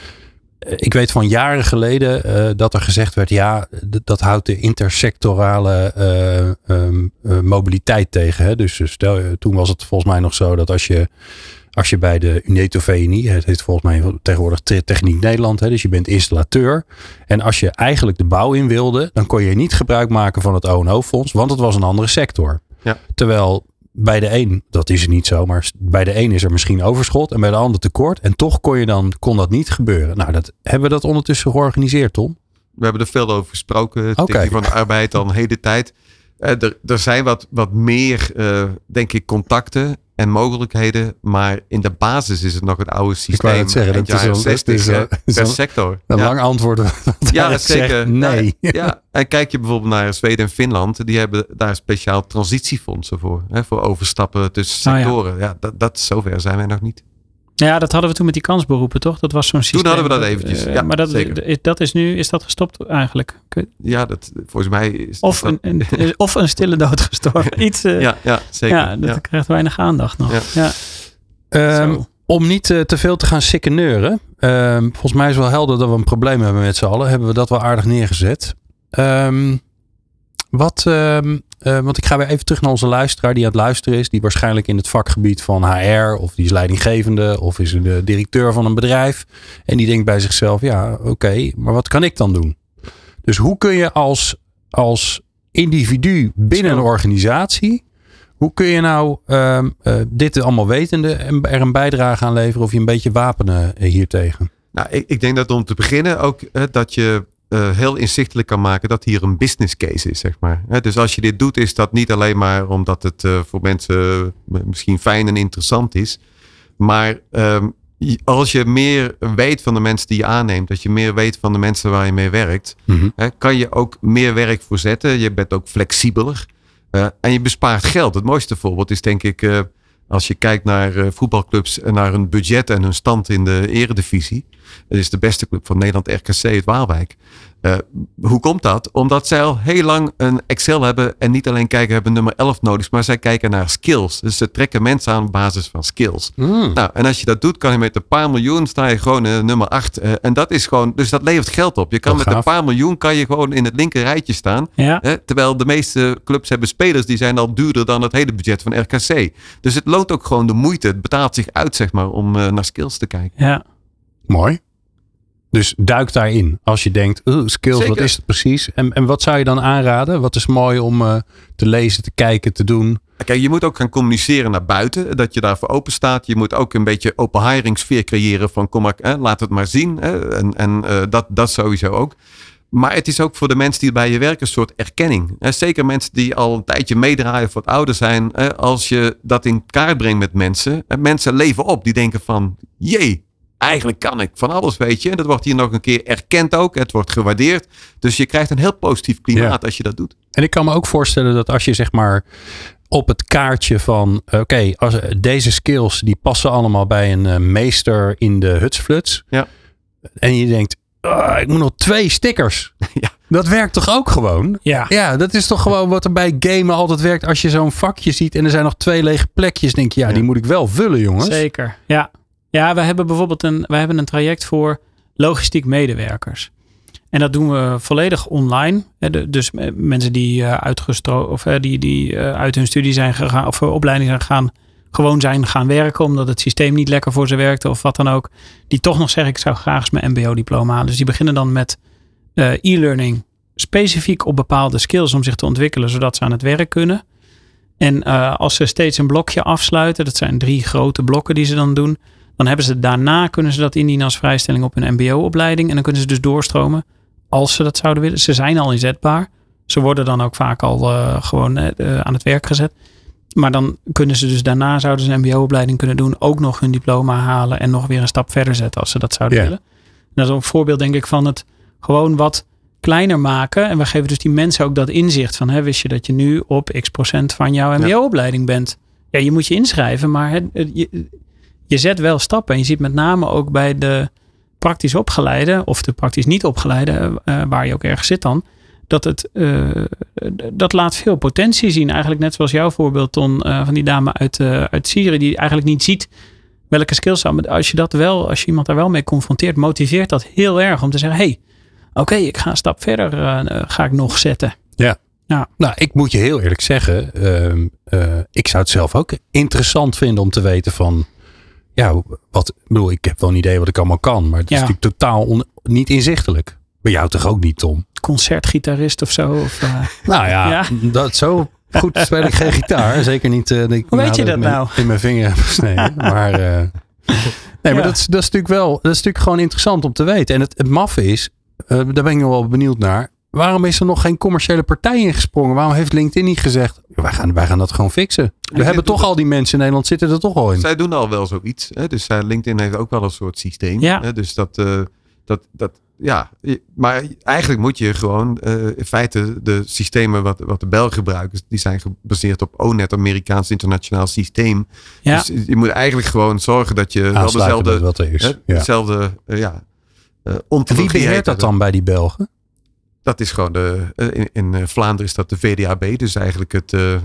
Eh, Ik weet van jaren geleden dat er gezegd werd, ja, dat houdt de intersectorale eh, ehm, eh, mobiliteit tegen. Hè? Dus eh, stel, toen was het volgens mij nog zo dat als je, als je bij de Uneto VNI, het heet volgens mij tegenwoordig Te- Techniek Nederland, hè, dus je bent installateur. En als je eigenlijk de bouw in wilde, dan kon je niet gebruik maken van het ONO-fonds, want het was een andere sector. Ja. Terwijl bij de een, dat is het niet zo, maar bij de een is er misschien overschot en bij de ander tekort. En toch kon, je dan, kon dat niet gebeuren. Nou, dat, hebben we dat ondertussen georganiseerd, Tom? We hebben er veel over gesproken. Het van de arbeid een hele tijd. Eh, er, er zijn wat, wat meer, eh, denk ik, contacten en mogelijkheden. Maar in de basis is het nog het oude systeem. wou net zeggen, dat is 60, is per sector. Een Ja. lang antwoord. Ja, zeker. zegt nee. Ja, ja, en kijk je bijvoorbeeld naar Zweden en Finland. Die hebben daar speciaal transitiefondsen voor. Hè, voor overstappen tussen ja. sectoren. ja. dat, dat, zover zijn wij nog niet. Ja, dat hadden we toen met die kansberoepen, toch? Dat was zo'n systeem. hadden we dat eventjes, eh, ja, maar dat, zeker. is- dat is nu, is dat gestopt eigenlijk? Ja, dat, volgens mij is Of dat- een, een, of een stille dood gestorven. Iets, eh, ja, Ja, zeker. ja, dat ja. krijgt weinig aandacht nog. Ja. Ja. Ehm, om niet eh, te veel te gaan sikkeneuren. ehm, volgens mij is wel helder dat we een probleem hebben met z'n allen. Hebben we dat wel aardig neergezet. Ehm, wat, ehm, eh, want ik ga weer even terug naar onze luisteraar die aan het luisteren is. Die waarschijnlijk in het vakgebied van HR of die is leidinggevende of is de directeur van een bedrijf. En die denkt bij zichzelf, ja oké, maar wat kan ik dan doen? Dus hoe kun je als, als individu binnen een organisatie hoe kun je nou ehm, eh, dit allemaal wetende en er een bijdrage aan leveren of je een beetje wapenen eh, hiertegen? Nou, ik, ik denk dat om te beginnen ook dat je eh, heel inzichtelijk kan maken dat hier een business case is, zeg maar. Hè, dus als je dit doet, is dat niet alleen maar omdat het eh, voor mensen eh, misschien fijn en interessant is. Maar ehm, als je meer weet van de mensen die je aanneemt, dat je meer weet van de mensen waar je mee werkt, hè, kan je ook meer werk voorzetten. Je bent ook flexibeler. En je bespaart geld. Het mooiste voorbeeld is denk ik als je kijkt naar voetbalclubs en naar hun budget en hun stand in de eredivisie. Het is de beste club van Nederland, RKC het Waalwijk. Eh, hoe komt dat? Omdat zij al heel lang een Excel hebben en niet alleen kijken hebben nummer 11 nodig, maar zij kijken naar skills. Dus ze trekken mensen aan op basis van skills. Hmm. Nou, en als je dat doet, kan je met een paar miljoen sta je gewoon eh, nummer 8. en dat is gewoon, dus dat levert geld op. Je kan Wel met een paar miljoen kan je gewoon in het linker rijtje staan. Ja. Hè, terwijl de meeste clubs hebben spelers die zijn al duurder dan het hele budget van RKC. Dus het loont ook gewoon de moeite. Het betaalt zich uit, zeg maar, om eh, naar skills te kijken. ja. Mooi. Dus duik daarin. Als je denkt, "Oeh, skills, wat is het precies? En, en wat zou je dan aanraden? Wat is mooi om eh, te lezen, te kijken, te doen? Kijk, je moet ook gaan communiceren naar buiten. Dat je daarvoor open staat. Je moet ook een beetje open hiring sfeer creëren. Van kom maar, laat het maar zien. En en eh, dat, dat sowieso ook. Maar het is ook voor de mensen die bij je werken een soort erkenning. Zeker mensen die al een tijdje meedraaien of wat ouder zijn. Als je dat in kaart brengt met mensen. Mensen leven op. Die denken van, jee, eigenlijk kan ik van alles, weet je. En dat wordt hier nog een keer erkend ook. Het wordt gewaardeerd. Dus je krijgt een heel positief klimaat als je dat doet. En ik kan me ook voorstellen dat als je zeg maar op het kaartje van oké, als deze skills die passen allemaal bij een eh, meester in de hutsfluts. Ja. En je denkt, "Ah, ik moet nog twee stickers. Ja. Dat werkt toch ook gewoon? Ja. Ja, dat is toch gewoon wat er bij gamen altijd werkt. Als je zo'n vakje ziet en er zijn nog twee lege plekjes, denk je, ja, Ja. die moet ik wel vullen, jongens. Zeker, ja. Ja, we hebben bijvoorbeeld een, we hebben een traject voor logistiek medewerkers. En dat doen we volledig online. Dus eh, mensen die eh, uitgestro of eh, die, die uit hun studie zijn gegaan of opleiding zijn gegaan, gewoon zijn gaan werken omdat het systeem niet lekker voor ze werkte of wat dan ook. Die toch nog zeggen ik zou graag eens mijn MBO-diploma halen. Dus die beginnen dan met e-learning specifiek op bepaalde skills om zich te ontwikkelen, zodat ze aan het werk kunnen. En als ze steeds een blokje afsluiten, dat zijn drie grote blokken die ze dan doen, dan hebben ze daarna kunnen ze dat indienen als vrijstelling op hun MBO-opleiding. En dan kunnen ze dus doorstromen als ze dat zouden willen. Ze zijn al inzetbaar. Ze worden dan ook vaak al eh, gewoon eh, eh, aan het werk gezet. Maar dan kunnen ze dus daarna zouden ze een MBO-opleiding kunnen doen, ook nog hun diploma halen en nog weer een stap verder zetten als ze dat zouden willen. En dat is een voorbeeld, denk ik, van het gewoon wat kleiner maken. En we geven dus die mensen ook dat inzicht van, hè, wist je dat je nu op x procent van jouw MBO-opleiding bent? Ja, je moet je inschrijven, maar je, je zet wel stappen. En je ziet met name ook bij de praktisch opgeleide of de praktisch niet opgeleide, eh, waar je ook ergens zit dan, dat het eh, dat laat veel potentie zien. Eigenlijk net zoals jouw voorbeeld, Ton, eh, van die dame uit, eh, uit Syrië, die eigenlijk niet ziet welke skills zou. Maar als je dat wel, als je iemand daar wel mee confronteert, motiveert dat heel erg om te zeggen: hey, oké, ik ga een stap verder, eh, eh, ga ik nog zetten. Nou, ik moet je heel eerlijk zeggen, ehm, eh, ik zou het zelf ook interessant vinden om te weten van, ja, wat, bedoel, ik heb wel een idee wat ik allemaal kan, maar het is Ja. natuurlijk totaal on- niet inzichtelijk. Bij jou toch ook niet, Tom? Concertgitarist of zo. Of, eh, Nou ja, Ja. dat zo goed speel ik geen gitaar. Zeker niet. eh, ik Hoe weet je dat nou? In mijn vinger heb gesneden. maar eh, nee, maar Ja. dat, is, dat is natuurlijk wel, dat is natuurlijk gewoon interessant om te weten. En het, het maffe is, daar ben ik nog wel benieuwd naar. Waarom is er nog geen commerciële partij ingesprongen? Waarom heeft LinkedIn niet gezegd, wij gaan, wij gaan dat gewoon fixen? We hebben toch al die mensen in Nederland zitten er toch al in. Zij doen al wel zoiets. Hè? Dus zij- LinkedIn heeft ook wel een soort systeem. Ja. Hè? Dus dat, eh, dat, dat, ja. Maar eigenlijk moet je gewoon eh, in feite de systemen wat, wat de Belgen gebruiken, die zijn gebaseerd op ONET, Amerikaans internationaal systeem. ja, Dus je moet eigenlijk gewoon zorgen dat je wel dezelfde, wat er is. hè, Ja. dezelfde, eh, ja. eh wie beheert dat dan bij die Belgen? Dat is gewoon de, eh, in, in eh, Vlaanderen is dat de VDAB, dus eigenlijk het, eh,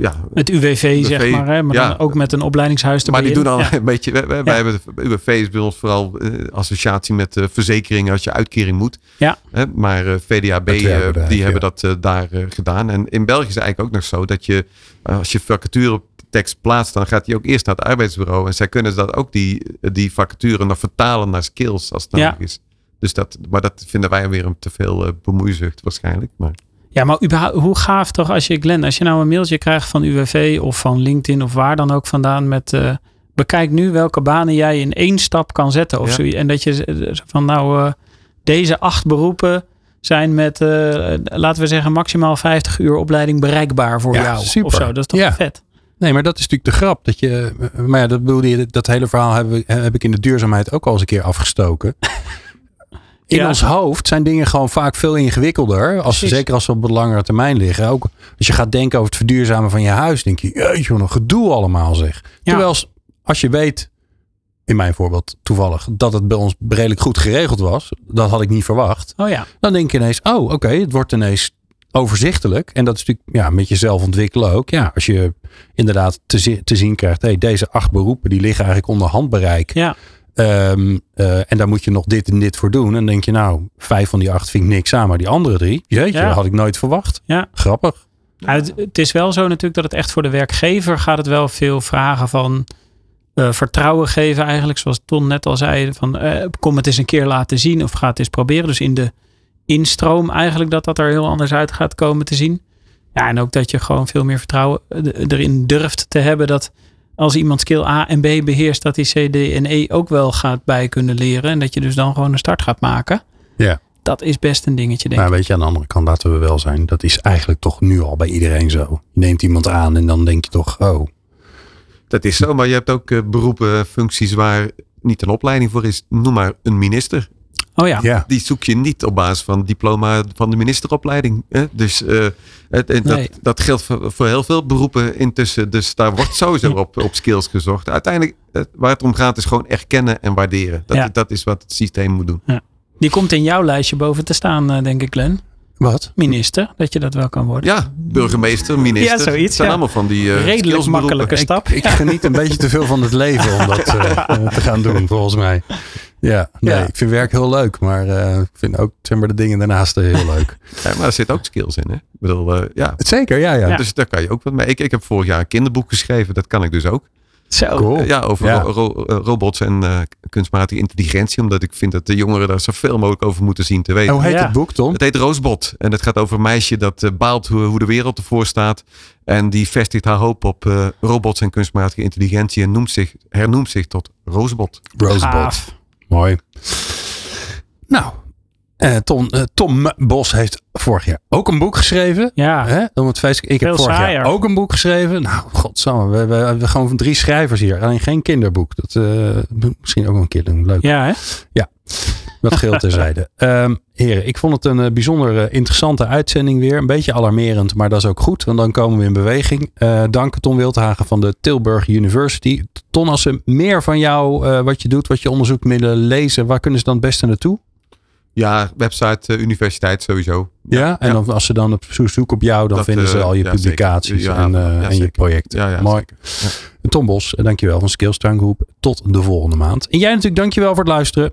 ja, het- UWV, zeg maar. Hè, maar ja. dan ook met een opleidingshuis Maar erbij die doen al Ja. een beetje. Wij, wij, wij hebben de UWV is bij ons vooral associatie met eh, verzekeringen als je uitkering moet. Ja. Hè, maar eh, VDAB, die ja. hebben dat daar gedaan. En in België is het eigenlijk ook nog zo dat je, als je vacature tekst plaatst, dan gaat die ook eerst naar het arbeidsbureau. En zij kunnen dat ook die, die vacature nog vertalen naar skills als het Ja. nodig is. Dus dat, maar dat vinden wij weer een te veel eh, bemoeizucht waarschijnlijk. Maar Ja, maar überhaupt, hoe gaaf toch als je, Glenn, als je nou een mailtje krijgt van UWV of van LinkedIn of waar dan ook vandaan met eh, bekijk nu welke banen jij in één stap kan zetten of Ja. zoiets. En dat je eh, van nou, eh, deze acht beroepen zijn met, eh, laten we zeggen, maximaal 50 uur opleiding bereikbaar voor Ja, jou. super. Of zo, dat is toch Ja. vet. Nee, maar dat is natuurlijk de grap. Dat je, maar ja, dat bedoelde je, dat hele verhaal heb, ik- heb ik in de duurzaamheid ook al eens een keer afgestoken. In Ja. ons hoofd zijn dingen gewoon vaak veel ingewikkelder. Als, Precies. zeker als ze op een langere termijn liggen. Ook als je gaat denken over het verduurzamen van je huis. Denk je, jeetje, wat een gedoe allemaal zeg. Ja. Terwijl als- als je weet, in mijn voorbeeld toevallig, dat het bij ons redelijk goed geregeld was. Dat had ik niet verwacht. Oh ja, Dan denk je ineens, oh oké, het wordt ineens overzichtelijk. En dat is natuurlijk ja, met jezelf ontwikkelen ook. Ja, als je inderdaad te, te zien krijgt, hey, deze acht beroepen die liggen eigenlijk onder handbereik. ja. Ehm, eh, en daar moet je nog dit en dit voor doen. En dan denk je, nou, vijf van die acht vind ik niks aan. Maar die andere drie, jeetje, Ja. dat had ik nooit verwacht. Ja. Grappig. Het, het is wel zo natuurlijk dat het echt voor de werkgever gaat het wel veel vragen van eh, vertrouwen geven eigenlijk. Zoals Ton net al zei, van eh, kom het eens een keer laten zien of ga het eens proberen. Dus in de instroom eigenlijk dat dat er heel anders uit gaat komen te zien. Ja, en ook dat je gewoon veel meer vertrouwen erin durft te hebben dat als iemand skill A en B beheerst, dat die C, D en E ook wel gaat bij kunnen leren. En dat je dus dan gewoon een start gaat maken. Ja. dat is best een dingetje, denk Maar ik. weet je, aan de andere kant laten we wel zijn. Dat is eigenlijk toch nu al bij iedereen zo. Je neemt iemand aan en dan denk je toch, oh. Dat is zo, maar je hebt ook eh, beroepen, functies waar niet een opleiding voor is. Noem maar een minister. Oh ja. Ja. Die zoek je niet op basis van het diploma van de ministeropleiding. Hè? Dus eh, het, en Nee. dat, dat geldt voor, voor heel veel beroepen intussen. Dus daar wordt sowieso op, op skills gezocht. Uiteindelijk, eh, waar het om gaat, is gewoon erkennen en waarderen. Dat, Ja. dat is wat het systeem moet doen. Die komt in jouw lijstje boven te staan, eh, denk ik, Glenn. Wat? Minister, dat je dat wel kan worden. Ja, burgemeester, minister. Ja, zoiets, Het zijn ja. allemaal van die eh Redelijk makkelijke Ik, stap. ik geniet een beetje te veel van het leven om dat te gaan doen, volgens mij. Ja, nee, Ja. ik vind werk heel leuk, maar eh, ik vind ook zeg maar, de dingen daarnaast heel leuk. Ja, maar er zitten ook skills in. Hè? Ik bedoel, eh, ja. Zeker, ja, ja. Ja. Dus daar kan je ook wat mee. Ik, ik heb vorig jaar een kinderboek geschreven. Dat kan ik dus ook. Zo. Cool. Ja, over Ja. ro- ro- eh, robots en eh, kunstmatige intelligentie. Omdat ik vind dat de jongeren daar zoveel mogelijk over moeten zien te weten. Hoe heet Ja. het boek, Tom? Het heet Roosbot. En het gaat over een meisje dat eh, baalt hoe, hoe de wereld ervoor staat. En die vestigt haar hoop op eh, robots en kunstmatige intelligentie. En noemt zich, hernoemt zich tot Roosbot. Rosebud. Mooi. Nou, eh, Tom, eh, Tom Bos heeft vorig jaar ook een boek geschreven. Ja. Hè? Om het feest, ik heb vorig saaier. jaar ook een boek geschreven. Nou, godsamme. We, we, gewoon drie schrijvers hier. Alleen geen kinderboek. Dat eh, misschien ook wel een keer doen. Leuk. Ja, hè? Dat geheel terzijde. Ehm heren, ik vond het een eh, bijzonder eh, interessante uitzending weer. Een beetje alarmerend, maar dat is ook goed. Want dan komen we in beweging. Eh dank Ton Wildhagen van de Tilburg University. Ton, als ze meer van jou, wat je doet, wat je onderzoekt, willen lezen, waar kunnen ze dan het beste naartoe? Ja, website universiteit sowieso. Ja, en ja. Als ze dan op zoek zoeken op jou, dan Dat, vinden ze al je ja, publicaties en, en je projecten. Ja, ja, Mooi. Tom Bos, dankjewel van Skills Tuingroep. Tot de volgende maand. En jij natuurlijk dankjewel voor het luisteren.